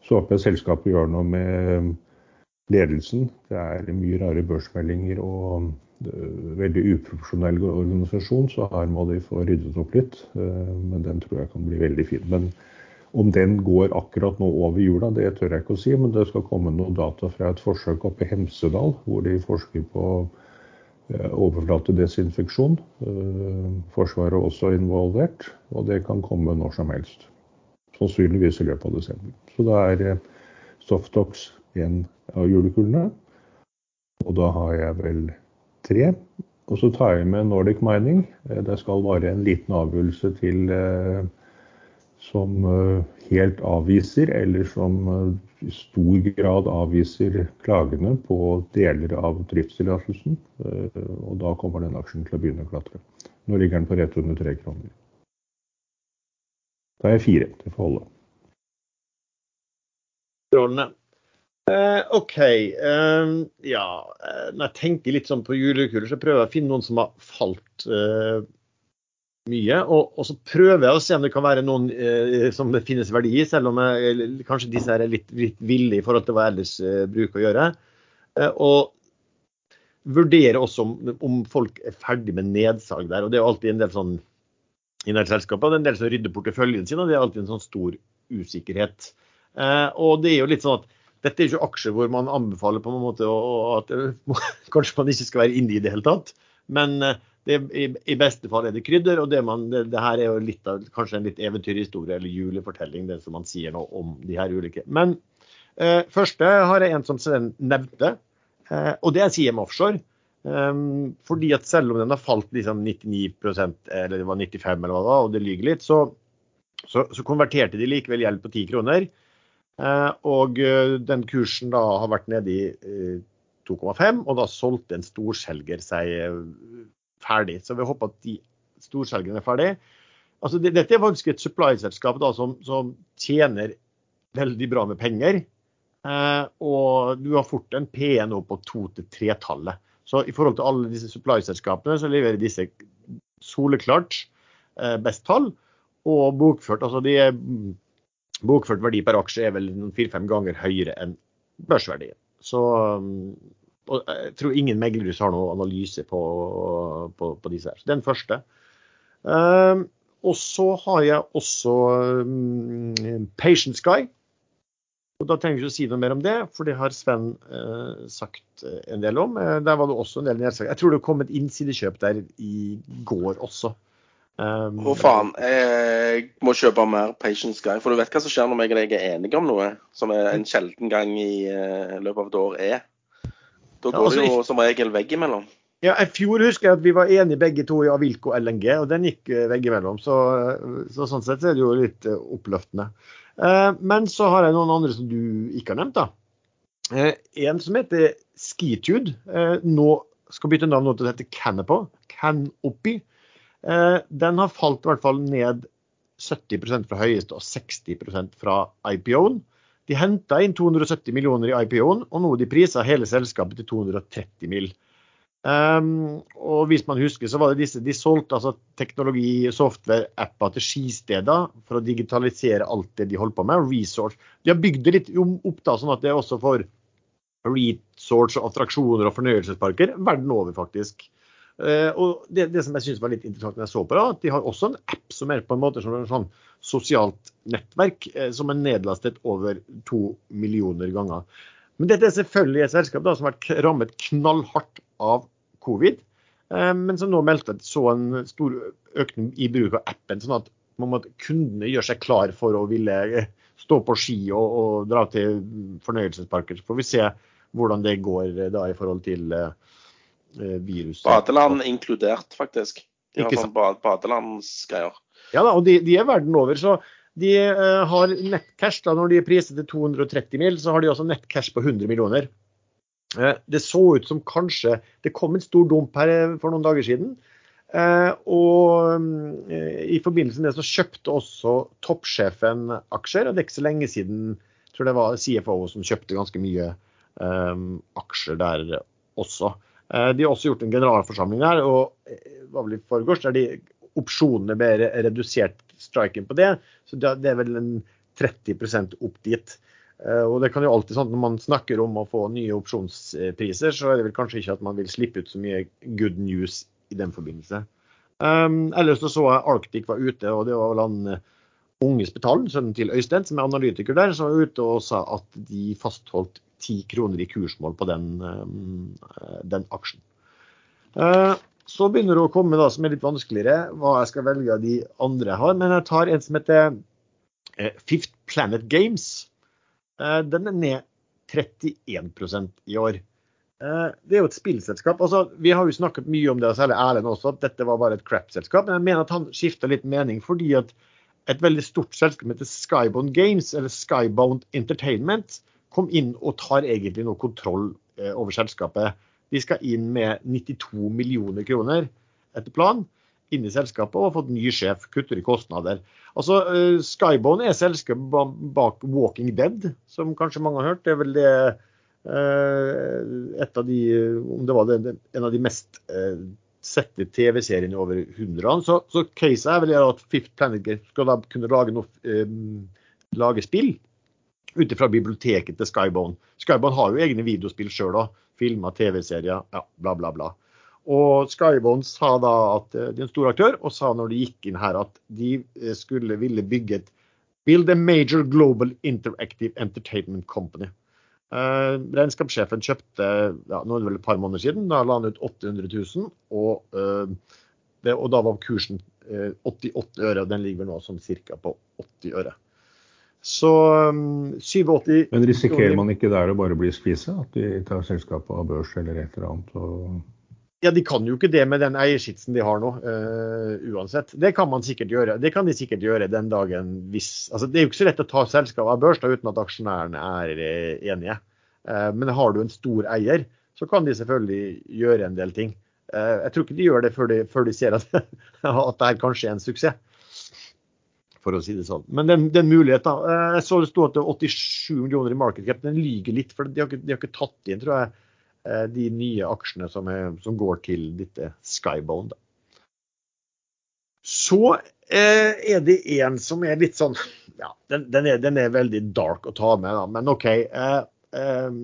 Så håper jeg selskapet gjør noe med ledelsen. Det er mye rare børsmeldinger og veldig uprofesjonell organisasjon, så her må de få ryddet opp litt. Men den tror jeg kan bli veldig fin. Men om den går akkurat nå over jula, det tør jeg ikke å si. Men det skal komme noen data fra et forsøk oppe i Hemsedal, hvor de forsker på overflatedesinfeksjon. Forsvaret er også involvert, og det kan komme når som helst. Sannsynligvis i løpet av desember. Så det er Softox en av julekulene. Og da har jeg vel tre. Og så tar jeg med Nordic Mining. Det skal være en liten avgjørelse til som helt avviser, eller som i stor grad avviser klagene på deler av driftstillatelsen. Og da kommer den aksjen til å begynne å klatre. Nå ligger den på rett under tre kroner. Da er jeg fire til å holde. Strålende. Eh, OK. Eh, ja, når jeg tenker litt sånn på julekuler, så prøver jeg å finne noen som har falt eh, mye. Og, og, så prøver jeg å se om det kan være noen eh, som det finnes verdi i, selv om jeg, kanskje disse er litt, litt ville i forhold til hva ellers eh, bruker å gjøre. Eh, og vurdere også om, om, folk er ferdig med nedsalg der. Og det er jo alltid en del sånn i en det er en del som rydder porteføljen sin, og det er alltid en sånn stor usikkerhet. Eh, og det er jo litt sånn at dette er ikke aksjer hvor man anbefaler på en måte at kanskje man ikke skal være inne i det hele tatt. Men eh, det, i, i, beste fall er det krydder, og det, man, det, det her er jo av, kanskje en litt eventyrhistorie eller julefortelling, det som man sier nå om de her ulike. Men eh, første har jeg en som Sven nevnte, eh, og det er CM Offshore. Eh, fordi at selv om den har falt liksom 99% eller det var 95 eller hva det var, og det lyger litt, så, så, så konverterte de likevel gjeld på 10 kroner. Eh, og eh, den kursen da har vært nede i 2,5, eh, og da solgte en storselger seg ferdig. Så vi håper at de storselgerne er ferdig. Altså, dette er faktisk et supply-selskap som, som, tjener veldig bra med penger. Eh, og du har fort en PE på to til tre-tallet. Så i forhold til alle disse supply-selskapene så leverer disse soleklart eh, best tall. Og bokført, altså de er Bokført verdi per aksje er vel fire-fem ganger høyere enn børsverdien. Så jeg tror ingen meglerhus har noen analyse på, på, på, disse her. Så den første. Um, og så har jeg også um, Patient Sky. Og Da trenger vi ikke å si noe mer om det, for det har Sven uh, sagt uh, en del om. Uh, der var det også en del nedsalg. Jeg tror det kom et innsidekjøp der i går også. Um, Hvor faen. Jeg må kjøpe mer Patience Guy. For du vet hva som skjer når jeg og deg er enige om noe, som er en sjelden gang i uh, løpet av et år er. Da går altså, det jo som regel veggimellom. Ja, I fjor husker jeg at vi var enige begge to i Avilco LNG, og den gikk uh, veggimellom. Så, så, sånn sett er det jo litt uh, oppløftende. Men så har jeg noen andre som du ikke har nevnt. da. En som heter Skitude. nå skal bytte navn nå til å hete Canapo. Canopy. Eh, den har falt i hvert fall ned 70% fra høyeste og 60 fra IPO-en. De henta inn 270 millioner i IPO-en, og nå de prisa hele selskapet til 230 mill. Um, og hvis man husker, så var det disse, De solgte altså teknologi, software, apper til skisteder for å digitalisere alt det de holdt på med. Resource. De har bygd det litt opp da, sånn at det er også for resource og attraksjoner og fornøyelsesparker verden over, faktisk. Uh, og det, det, som jeg synes var litt interessant når jeg så på det, at de har også en app som er på en måte som en sånn sosialt nettverk, uh, som er nedlastet over to millioner ganger. Men dette er selvfølgelig et selskap da, som har vært rammet knallhardt av covid. eh, men som nå meldte så en stor økning i bruk av appen. sånn at man måtte kundene gjøre seg klar for å ville stå på ski og, og dra til fornøyelsesparker. Så får vi se hvordan det går da i forhold til virus. Badeland inkludert, faktisk. De har sånn badelandsgreier. Ja da, og de, de, er verden over. så de eh, har nettcash da, når de er priset til 230 mil, så har de også nettcash på 100 millioner. Eh, det så ut som kanskje Det kom en stor dump her eh, for noen dager siden. Eh, og i forbindelse med det så kjøpte også toppsjefen aksjer. og Det er ikke så lenge siden jeg tror det var CFO som kjøpte ganske mye aksjer der også. De har også gjort en generalforsamling der, og var vel i forgårs, der de opsjonene ble redusert striken på det. Så det er vel en 30 opp dit. Eh, og det kan jo alltid sånn Når man snakker om å få nye opsjonspriser, så er det vel kanskje ikke at man vil slippe ut så mye good news i den forbindelse. Um, ellers så, så jeg Arctic var ute, og det var vel han eh, Unge Spetalen, sønnen til Øystein, som er analytiker der, som var ute og sa at de fastholdt ti kroner i kursmål på den, um, den aksjen. Uh, så begynner det å komme da, som er litt vanskeligere, hva jeg skal velge av de andre jeg har. Men jeg tar en som heter eh, Fifth Planet Games. Eh, den er ned 31% i år. Eh, det er jo et spillselskap. Altså, vi har jo snakket mye om det, og særlig Erlend også, at dette var bare et crap-selskap. Men jeg mener at han skifta litt mening fordi at et veldig stort selskap som heter Skybound Games, eller Skybound Entertainment, kom inn og tar egentlig noe kontroll over selskapet. De skal inn med 92 millioner kroner etter plan inn i selskapet og har fått ny sjef, kutter i kostnader. Altså, uh, Skybone er selskapet bak Walking Dead, som kanskje mange har hørt. Det er vel det uh, et av de, om det var det, en av de mest sette TV-seriene over hundrene. Så, så caset er vel at Fifth Planet Game skal da kunne lage, noe, lage spill ut fra biblioteket til Skybone. Skybone har jo egne videospill sjøl òg filmer, TV-serier, ja, bla, bla, bla. Og Skybone sa da at eh, de er en stor aktør, og sa når de gikk inn her at de eh, skulle ville bygge et Build a major global interactive entertainment company. Uh, regnskapssjefen kjøpte ja, nå er det vel et par måneder siden, da la han ut 800 000. Og, uh, det, og da var kursen uh, 88 øre, og den ligger nå som ca. på 80 øre. Så um, 87 Men risikerer man ikke der å bare bli skvise? At de tar selskapet av børs eller et eller annet? Og... Ja, de kan jo ikke det med den eierskitsen de har nå, uh, uansett. Det kan man sikkert gjøre. Det kan de sikkert gjøre den dagen hvis altså, Det er jo ikke så lett å ta selskapet av børs da, uten at aksjonærene er uh, enige. Uh, men har du en stor eier, så kan de selvfølgelig gjøre en del ting. Uh, jeg tror ikke de gjør det før de, før de ser at, at det er kanskje er en suksess for å si det sånn. Men det, er en mulighet, da. Eh, jeg så det sto at det var 87 millioner i market cap. Den lyger litt, for de har, ikke, de har ikke tatt inn, tror jeg, eh, de nye aksjene som, er, som går til dette Skybone. Da. Så eh, er det en som er litt sånn Ja, den, den, er, den er, veldig dark å ta med, da, men OK. Eh, eh,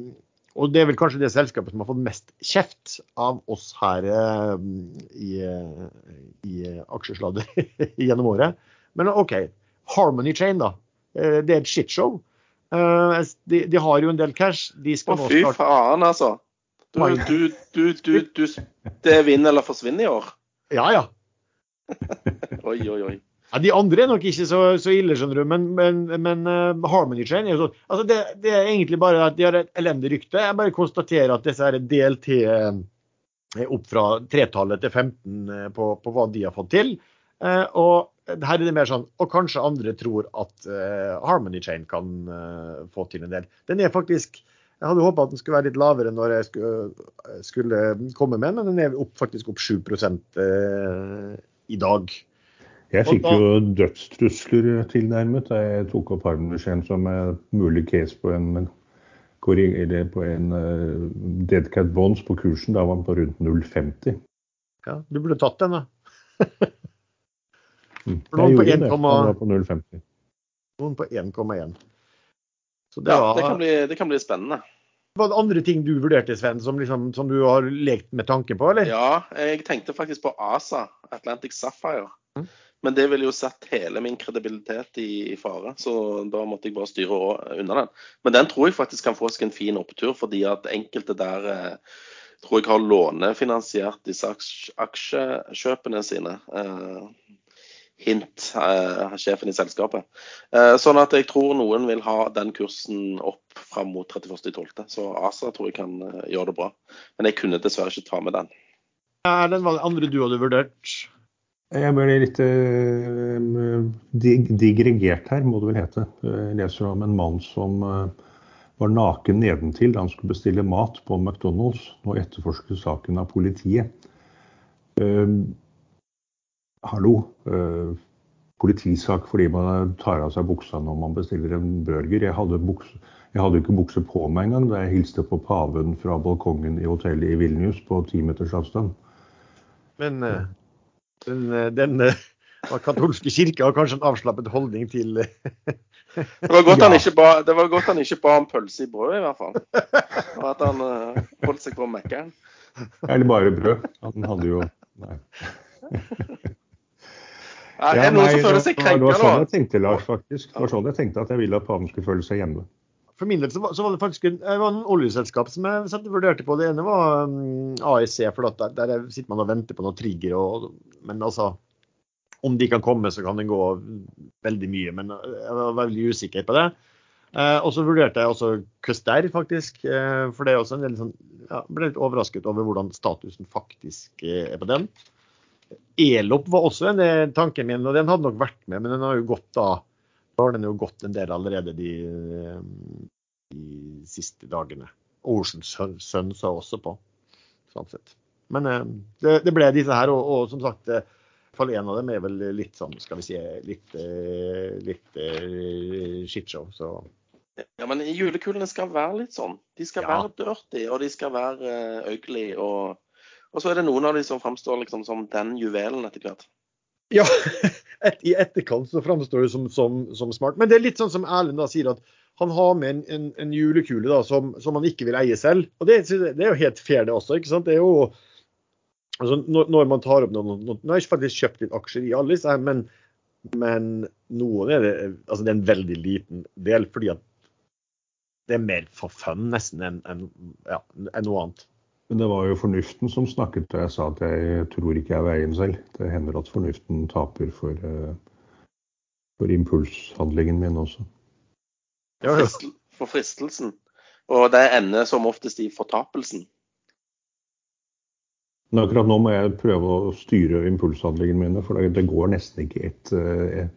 og det er vel kanskje det selskapet som har fått mest kjeft av oss her eh, i, i aksjesladder gjennom året. Men OK, Harmony Chain, da. Eh, det er et shitshow. Eh, de, de har jo en del cash. De skal Å, fy faen, altså. Du, du, du, du, du, Det er vinn eller forsvinn i år? Ja, ja. oi, oi, oi. Ja, De andre er nok ikke så, så ille, skjønner du, men, men, men uh, Harmony Chain er jo sånn altså det, det, er egentlig bare at de har et elendig rykte. Jeg bare konstaterer at disse her DLT opp fra tretallet til 15 på, på hva de har fått til. Uh, og her er det mer sånn Og kanskje andre tror at uh, Harmony Chain kan uh, få til en del. Den er faktisk Jeg hadde håpa at den skulle være litt lavere når jeg skulle, skulle komme med men den er opp, faktisk opp 7 uh, i dag. Jeg fikk da, jo dødstrusler tilnærmet da jeg tok opp Harmony Chain som en mulig case på en på en uh, Deadcat Bonds på kursen. Da var den på rundt 0,50. Ja, du burde tatt den, da. Mm. Noen på 1,50. Noen på 1,1. Det, ja, det, kan bli, det kan bli spennende. Var det andre ting du vurderte, Sven, som, liksom, som, du har lekt med tanke på? eller? Ja, jeg tenkte faktisk på ASA, Atlantic Sapphire. Mm. Men det ville jo satt hele min kredibilitet i, i, fare, så da måtte jeg bare styre unna den. Men den tror jeg faktisk kan få seg en fin opptur, fordi at enkelte der eh, tror jeg har lånefinansiert disse aksjekjøpene sine. Hint, sjefen i selskapet. Sånn at jeg tror noen vil ha den kursen opp fram mot 31.12. Så ASA tror jeg kan gjøre det bra. Men jeg kunne dessverre ikke ta med den. Er den andre du hadde vurdert? Jeg ble litt uh, digregert her, må det vel hete. Jeg leser om en mann som uh, var naken nedentil da han skulle bestille mat på McDonald's. Nå etterforskes saken av politiet. Uh, hallo. Uh, politisak fordi man tar av seg buksa når man bestiller en burger. Jeg hadde, bukse, jeg hadde ikke bukse på meg engang da jeg hilste på paven fra balkongen i hotellet i Vilnius på ti meters avstand. Men uh, den, den katolske kirke har kanskje en avslappet holdning til Det var godt, ja. han, ikke ba, det var godt han ikke ba om pølse i brød, i hvert fall. Og at han uh, holdt seg på Mækkern. Eller bare brød. Han hadde jo Nei. Ja, er det noen som føler seg krenka nå? Det var sånn jeg tenkte, Lars, faktisk. Det var sånn jeg tenkte at jeg ville at paven skulle føle seg hjemme. For min del så var, så var det faktisk en, det var en oljeselskap som jeg vurderte på. Det ene var um, AEC, for der, der, sitter man og venter på noe trigger. Og, men altså om de kan komme, så kan det gå veldig mye. Men jeg var veldig usikker på det. Eh, og så vurderte jeg også Custer, faktisk. Eh, for det er også en del sånn ja, Ble litt overrasket over hvordan statusen faktisk eh, er på den. Elop var også en del tanken min, og den hadde nok vært med, men den har jo gått da da har den jo gått en del allerede de, de siste dagene. Oceans Sun sa også på, sånn sett. Men det, det, ble disse her, og, og som sagt fall en av dem er vel litt sånn, skal vi si, litt, eh, litt uh, shitshow. Så. Ja, men julekulene skal være litt sånn. De skal ja. være dirty, og de skal være uh, ugly. Og, og, så er det noen av de som framstår liksom som den juvelen etter hvert. Ja, et, i etterkant så framstår det som, som, som, smart. Men det er litt sånn som Erlend da sier, at han har med en, en, en julekule da, som, som, han ikke vil eie selv. Og det, det, er jo helt fair, det også. ikke sant? Det er jo altså når, man tar opp noen, noen Nå har jeg faktisk kjøpt litt aksjer i Alice, men, men noen er det, altså det er en veldig liten del. fordi at det er mer for fun nesten enn en, ja, en noe annet. Men det var jo fornuften som snakket da jeg sa at jeg tror ikke jeg er veien selv. Det hender at fornuften taper for, eh, for impulshandlingen min også. Ja, For fristelsen. Og det ender som oftest i fortapelsen. Men akkurat nå må jeg prøve å styre impulshandlingene mine, for det går nesten ikke et eh,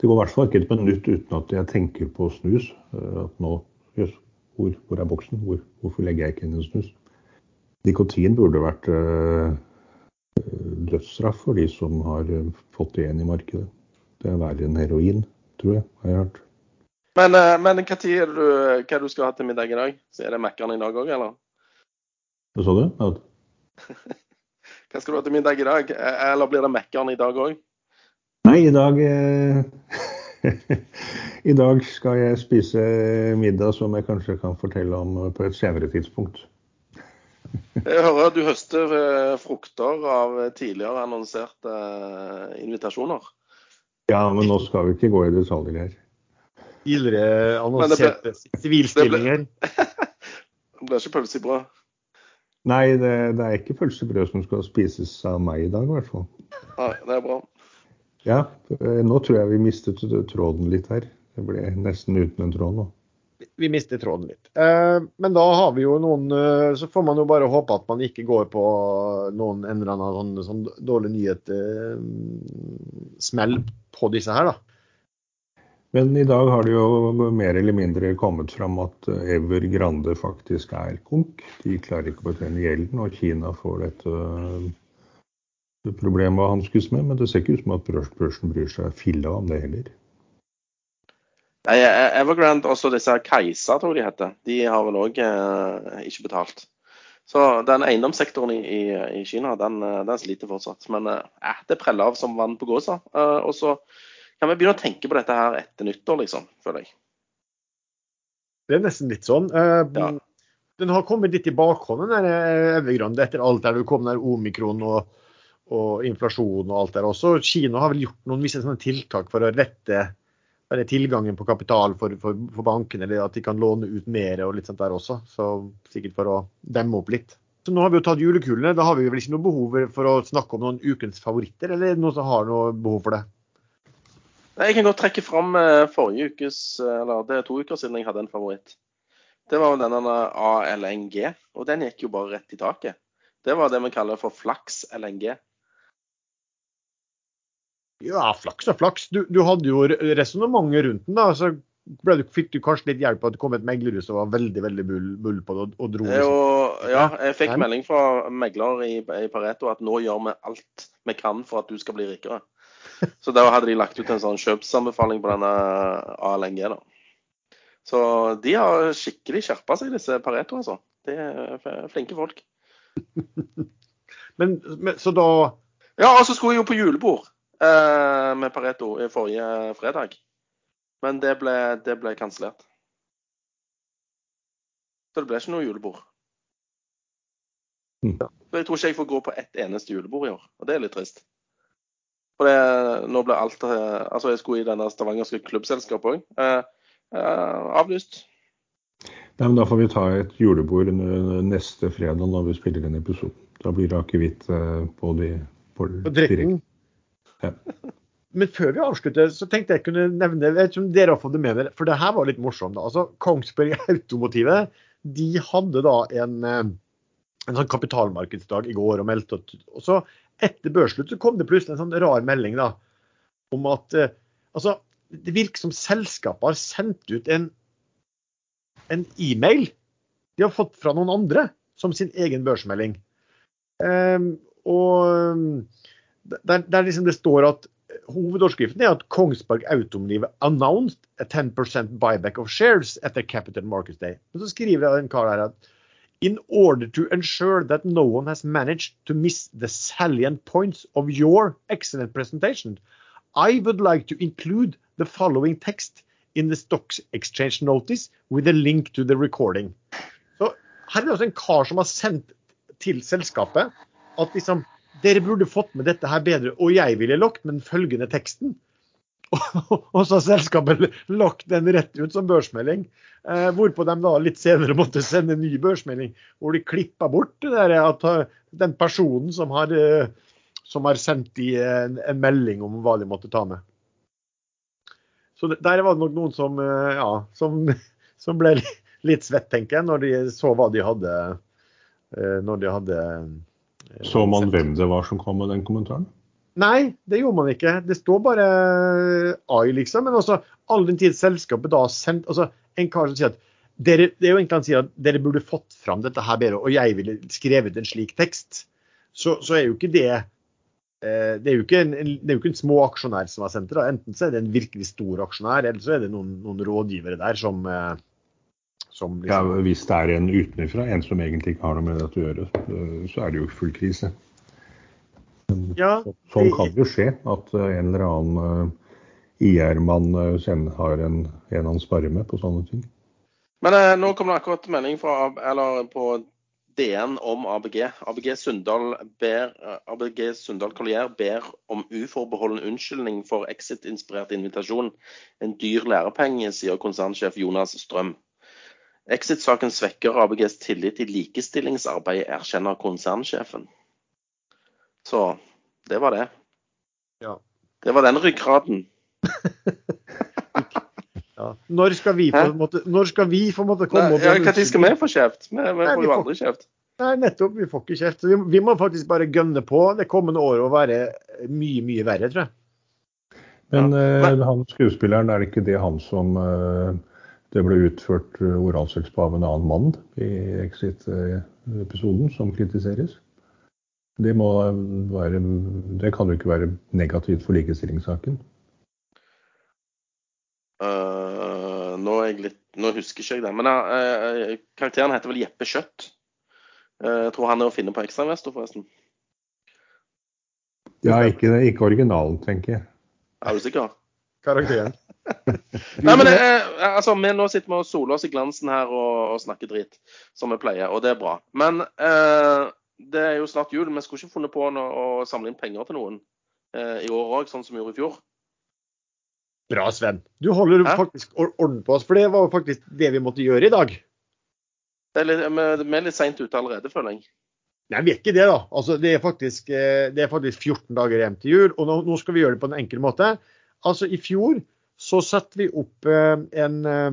Det går i hvert fall ikke et minutt uten at jeg tenker på snus. Eh, at nå Jøss, hvor, hvor, er boksen? Hvor, hvorfor legger jeg ikke inn en snus? Nikotin burde vært uh, dødsstraff for de som har fått det igjen i markedet. Det er verre enn heroin, tror jeg, har jeg hørt. Men, men hva tid er det du, hva du skal ha til middag i dag? Så er det Mækkern i dag òg, eller? Hva sa du? Ja. Hva skal du ha til middag i dag? Eller blir det Mækkern i dag òg? Nei, i dag eh, I dag skal jeg spise middag som jeg kanskje kan fortelle om på et senere tidspunkt. Jeg hører at du høster eh, frukter av tidligere annonserte eh, invitasjoner. Ja, men nå skal vi ikke gå i detaljer her. Tidligere annonserte sivilstillinger. Det ble ikke pølse i brød? Nei, det, det, er ikke pølsebrød som skal spises av meg i dag, i hvert fall. Nei, det er bra. Ja, eh, nå tror jeg vi mistet tråden litt her. Det ble nesten uten en tråd nå. Vi mistet tråden litt. Eh, men da har vi jo noen eh, Så får man jo bare håpe at man ikke går på noen en eller annen sånn, sånn dårlig nyhet smell på disse her, da. Men i dag har det jo mer eller mindre kommet fram at eh, Ever Grande faktisk er konk. De klarer ikke å betjene gjelden, og Kina får dette eh, problemet å hanskes med. Men det ser ikke ut som at børsen bryr seg filla om det heller. Nei, og så disse Kajsa, tror jeg de heter, de har vel òg eh, ikke betalt. Så den eiendomssektoren i, i, i Kina, den, eh, den, sliter fortsatt. Men eh, det preller av som vann på gåsa. Eh, og så kan vi begynne å tenke på dette her etter nyttår, liksom, føler jeg. Det er nesten litt sånn. Ja. Den har kommet litt i bakhånden, den eh, Evergrande, etter alt der det kom der omikron og, og, inflasjon og alt der også. Kina har vel gjort noen visse tiltak for å rette tilgangen på kapital for, for, for bankene, eller at de kan låne ut mer og litt sånt der også. Så sikkert for å demme opp litt. Så nå har vi jo tatt julekulene. Da har vi vel ikke noe behov for å snakke om noen ukens favoritter, eller er noen som har noe behov for det? Nei, Jeg kan godt trekke fram eh, forrige ukes, eh, eller det er to uker siden jeg hadde en favoritt. Det var jo denne ALNG, og den gikk jo bare rett i taket. Det var det vi kaller for flaks LNG. Ja, flaks og flaks. Du, du hadde jo resonnementet rundt den, da. så du, fikk du kanskje litt hjelp av at det kom et meglerhus som var veldig veldig bull, bull på det og, og dro Eh, Jo, ja, jeg fikk melding fra megler i, i Pareto at nå gjør vi alt vi kan for at du skal bli rikere. Så da hadde de lagt ut en sånn kjøpsanbefaling på denne ALNG. da. Så de har skikkelig skjerpa seg, disse Pareto, altså. De er flinke folk. Men, men, så da Ja, og så skulle jeg jo på julebord eh, med Pareto i forrige fredag. Men det ble, det ble kansellert. Så det ble ikke noe julebord. Mm. Så jeg tror ikke jeg får gå på ett eneste julebord i år, og det er litt trist. For det, nå ble alt eh, Altså, jeg skulle i denne stavangerske klubbselskapet òg. Eh, eh, avlyst. Nei, men Da får vi ta et julebord neste fredag når vi spiller den episoden. Da blir det akevitt eh, på de på på drikken Men før vi avslutter, så tenkte jeg kunne nevne jeg vet ikke om dere har fått det med dere, for det her var litt morsomt. da. Altså, Kongsberg Automotivet de hadde da en, eh, en sånn kapitalmarkedsdag i går og meldte og så Etter børsslutt så kom det plutselig en sånn rar melding da, om at eh, altså, det virker som selskapet har sendt ut en, en e-mail de har fått fra noen andre som sin egen børsmelding. Um, og der, der liksom det står at Hovedoverskriften er at Kongsberg Automotive announced a 10% buyback of shares at their Capital Markets Day. Men så skriver en kar her at In order to ensure that no one has managed to miss the salient points of your excellent presentation, I would like to include the following text in the stock exchange notice with a link to the recording. Så her er det også en kar som har sendt til selskapet at liksom dere burde fått med dette her bedre, og jeg ville lagt med den følgende teksten. Og så har selskapet lagt den rett ut som børsmelding. Eh, hvorpå de da litt senere måtte sende en ny børsmelding hvor de klippa bort det der at eh, den personen som har, eh, som har sendt de en, en melding om hva de måtte ta med. Så der var det nok noen som, eh, ja, som, som ble litt svett, tenker jeg, når de så hva de hadde. Når de hadde Så man hvem det var som kom med den kommentaren? Nei, det gjorde man ikke. Det står bare AI, liksom. Men også all den tid selskapet da har sendt altså En kar som sier at dere, det er jo egentlig han sier at dere burde fått fram dette her bedre, og jeg ville skrevet en slik tekst. Så, så er jo ikke det eh, det er jo ikke en, en, det er en små aksjonær som har sendt det. Enten så er det en virkelig stor aksjonær, eller så er det noen, noen rådgivere der som, eh, liksom... Ja, Hvis det er en utenfra, en som egentlig ikke har noe med dette å gjøre, eh, så er det jo full krise. ja, Sånn kan det jo skje, at eh, en eller annen eh, IR-mann har en, en han sparer med på sånne ting. Men eh, nå kom det akkurat melding fra, eller på DN om ABG. ABG Sundal, ber, ABG Sundal Collier ber om uforbeholden unnskyldning for exit-inspirert invitasjon. En dyr lærepenge, sier konsernsjef Jonas Strøm. Exit-saken svekker ABGs tillit i likestillingsarbeidet, erkjenner konsernsjefen. Så det var det. Ja. Det var den ryggraden. ja. Når skal vi på en måte, når skal vi på en måte komme opp... og Når skal vi få kjeft? Vi, vi Nei, får vi jo aldri kjeft. Nei, nettopp. Vi får ikke kjeft. Vi, vi må faktisk bare gønne på det kommende året og være mye, mye verre, tror jeg. Men Ja. uh, han skuespilleren, er det ikke det han som eh, det ble utført eh, oralsex på av en annen mann i Exit-episoden, som kritiseres? Det, må være, det kan jo ikke være negativt for likestillingssaken. Uh, nå, litt, nå husker ikke jeg det. Men uh, karakteren heter vel Jeppe Kjøtt. Øh, jeg tror han er å finne på Ekstrainvestor, forresten. Ja, ikke, ikke originalen, tenker jeg. Er du sikker? Karakteren. Nei, men øh, altså, vi nå sitter vi og soler oss i glansen her og, og snakker dritt, som vi pleier, og det er bra. Men eh, det er jo snart jul. Vi skulle ikke funnet på noe, å samle inn penger til noen eh, i år òg, sånn som vi gjorde i fjor. Bra, Sven. Du holder Hæ? faktisk orden på oss, for det var faktisk det vi måtte gjøre i dag. Det er litt, vi vi er litt seint ute allerede, føler jeg. Nei, vi er ikke det, da. Altså, det, er faktisk, eh, det er faktisk 14 dager igjen til jul, og nå, nå, skal vi gjøre det på en enkel måte. Altså, I fjor så satte vi opp eh, en, eh,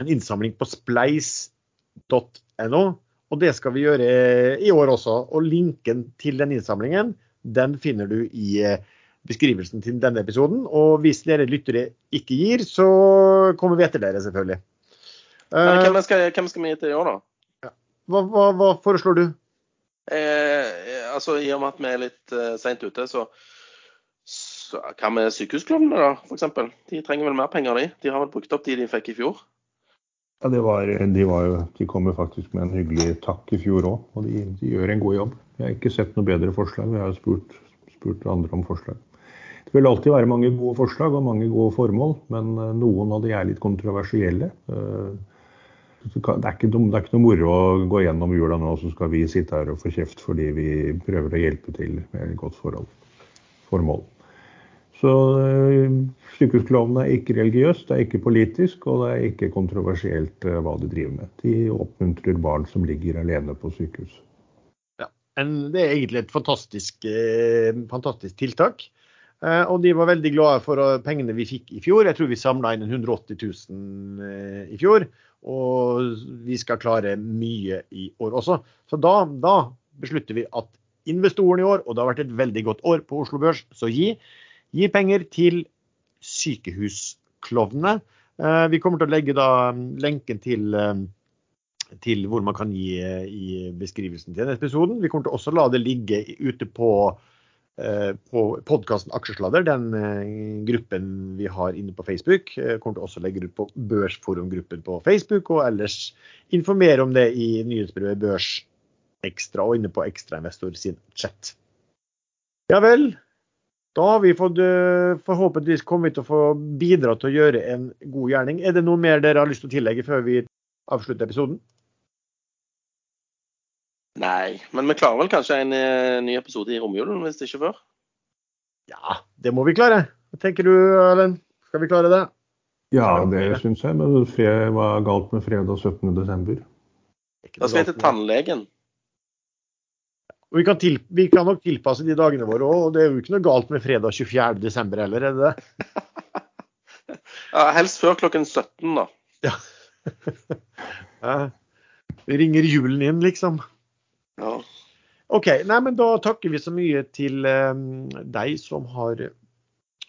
en, innsamling på spleis.no, og det skal vi gjøre i år også. Og linken til den innsamlingen den finner du i beskrivelsen til denne episoden. Og hvis dere lyttere ikke gir, så kommer vi etter dere, selvfølgelig. Hvem skal, hvem skal vi gi til i år, da? Hva, hva, hva foreslår du? Eh, altså I og med at vi er litt eh, seint ute, så, så hva med sykehusklovnene, da, f.eks.? De trenger vel mer penger, de? De har vel brukt opp de de fikk i fjor? Ja, det var, de, var de kom jo faktisk med en hyggelig takk i fjor òg, og de, de, gjør en god jobb. Jeg har ikke sett noe bedre forslag. Jeg har spurt, spurt andre om forslag. Det vil alltid være mange gode forslag og mange gode formål, men eh, noen av de er litt kontroversielle. Uh, det er, ikke, noe, er ikke noe moro å gå gjennom jula nå, så skal vi sitte her og få kjeft fordi vi prøver å hjelpe til med et godt forhold, formål. Så sykehusklovnene er ikke religiøst, det er ikke politisk, og det er ikke kontroversielt øh, hva de driver med. De oppmuntrer barn som ligger alene på sykehus. Ja, Det er egentlig et fantastisk, eh, fantastisk tiltak. Eh, og de var veldig glade for pengene vi fikk i fjor. Jeg tror vi samla inn 180 000 eh, i fjor. Og vi skal klare mye i år også. Så da, da beslutter vi at investoren i år, og det har vært et veldig godt år på Oslo Børs, så gi, gi penger til sykehusklovnene. Eh, vi kommer til å legge da lenken til, til hvor man kan gi i beskrivelsen til denne episoden. Vi kommer til også å la det ligge ute på Eh, på podkasten Aksjesladder, den eh, gruppen vi har inne på Facebook. Jeg kommer til også å legge det ut på Børsforumgruppen på Facebook, og ellers informere om det i nyhetsbrevet Børs Ekstra og inne på Ekstrainvestor sin chat. Ja vel. Da har vi fått, eh, forhåpentligvis kommet til å få bidra til å gjøre en god gjerning. Er det noe mer dere har lyst til å tillegge før vi avslutter episoden? Nei, men vi klarer vel kanskje en, eh, ny episode i romjulen, hvis ikke før? Ja, det må vi klare. Hva tenker du, Erlend? Skal vi klare det? Ja, det syns jeg. Men hva er galt med fredag 17.12.? Da skal jeg til tannlegen. Vi kan, til, vi kan, nok tilpasse de dagene våre òg, og det er jo ikke noe galt med fredag 24.12. heller, er det det? ja, helst før klokken 17, da. Ja. ja. Ringer julen inn, liksom. Ja. OK. Nei, men da takker vi så mye til um, deg som har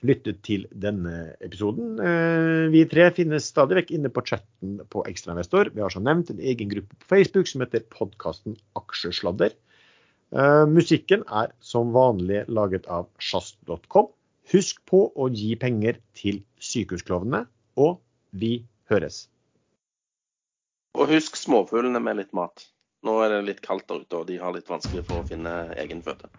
lyttet til denne episoden. Uh, vi tre finnes stadig vekk inne på chatten på Ekstrainvestor. Vi har som nevnt en egen gruppe på Facebook som heter podkasten Aksjesladder. Uh, musikken er som vanlig laget av sjast.com. Husk på å gi penger til sykehusklovnene, og vi høres. Og husk småfuglene med litt mat. Nå er det litt kaldt der ute, og de har litt vanskelig for å finne egen føde.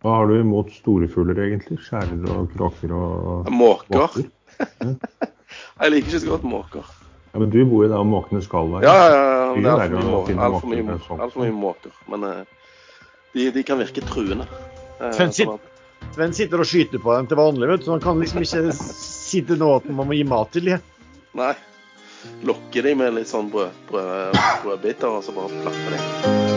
Hva har du imot store fugler, egentlig? Skjærer og kråker og Måker. jeg liker ikke så godt måker. Ja, Men du bor jo der måkene skal være. Ja, ja, ja. Det er altfor mye, alt for mye, alt mye måker. Men uh, de, de, kan virke truende. Uh, Sven, sit, Sven, sitter og skyter på dem til vanlig, vet du, så han kan liksom ikke si til nå at man må gi mat til dem. Nei lokker dem med litt sånn brød, brød, og så bare plaffe de.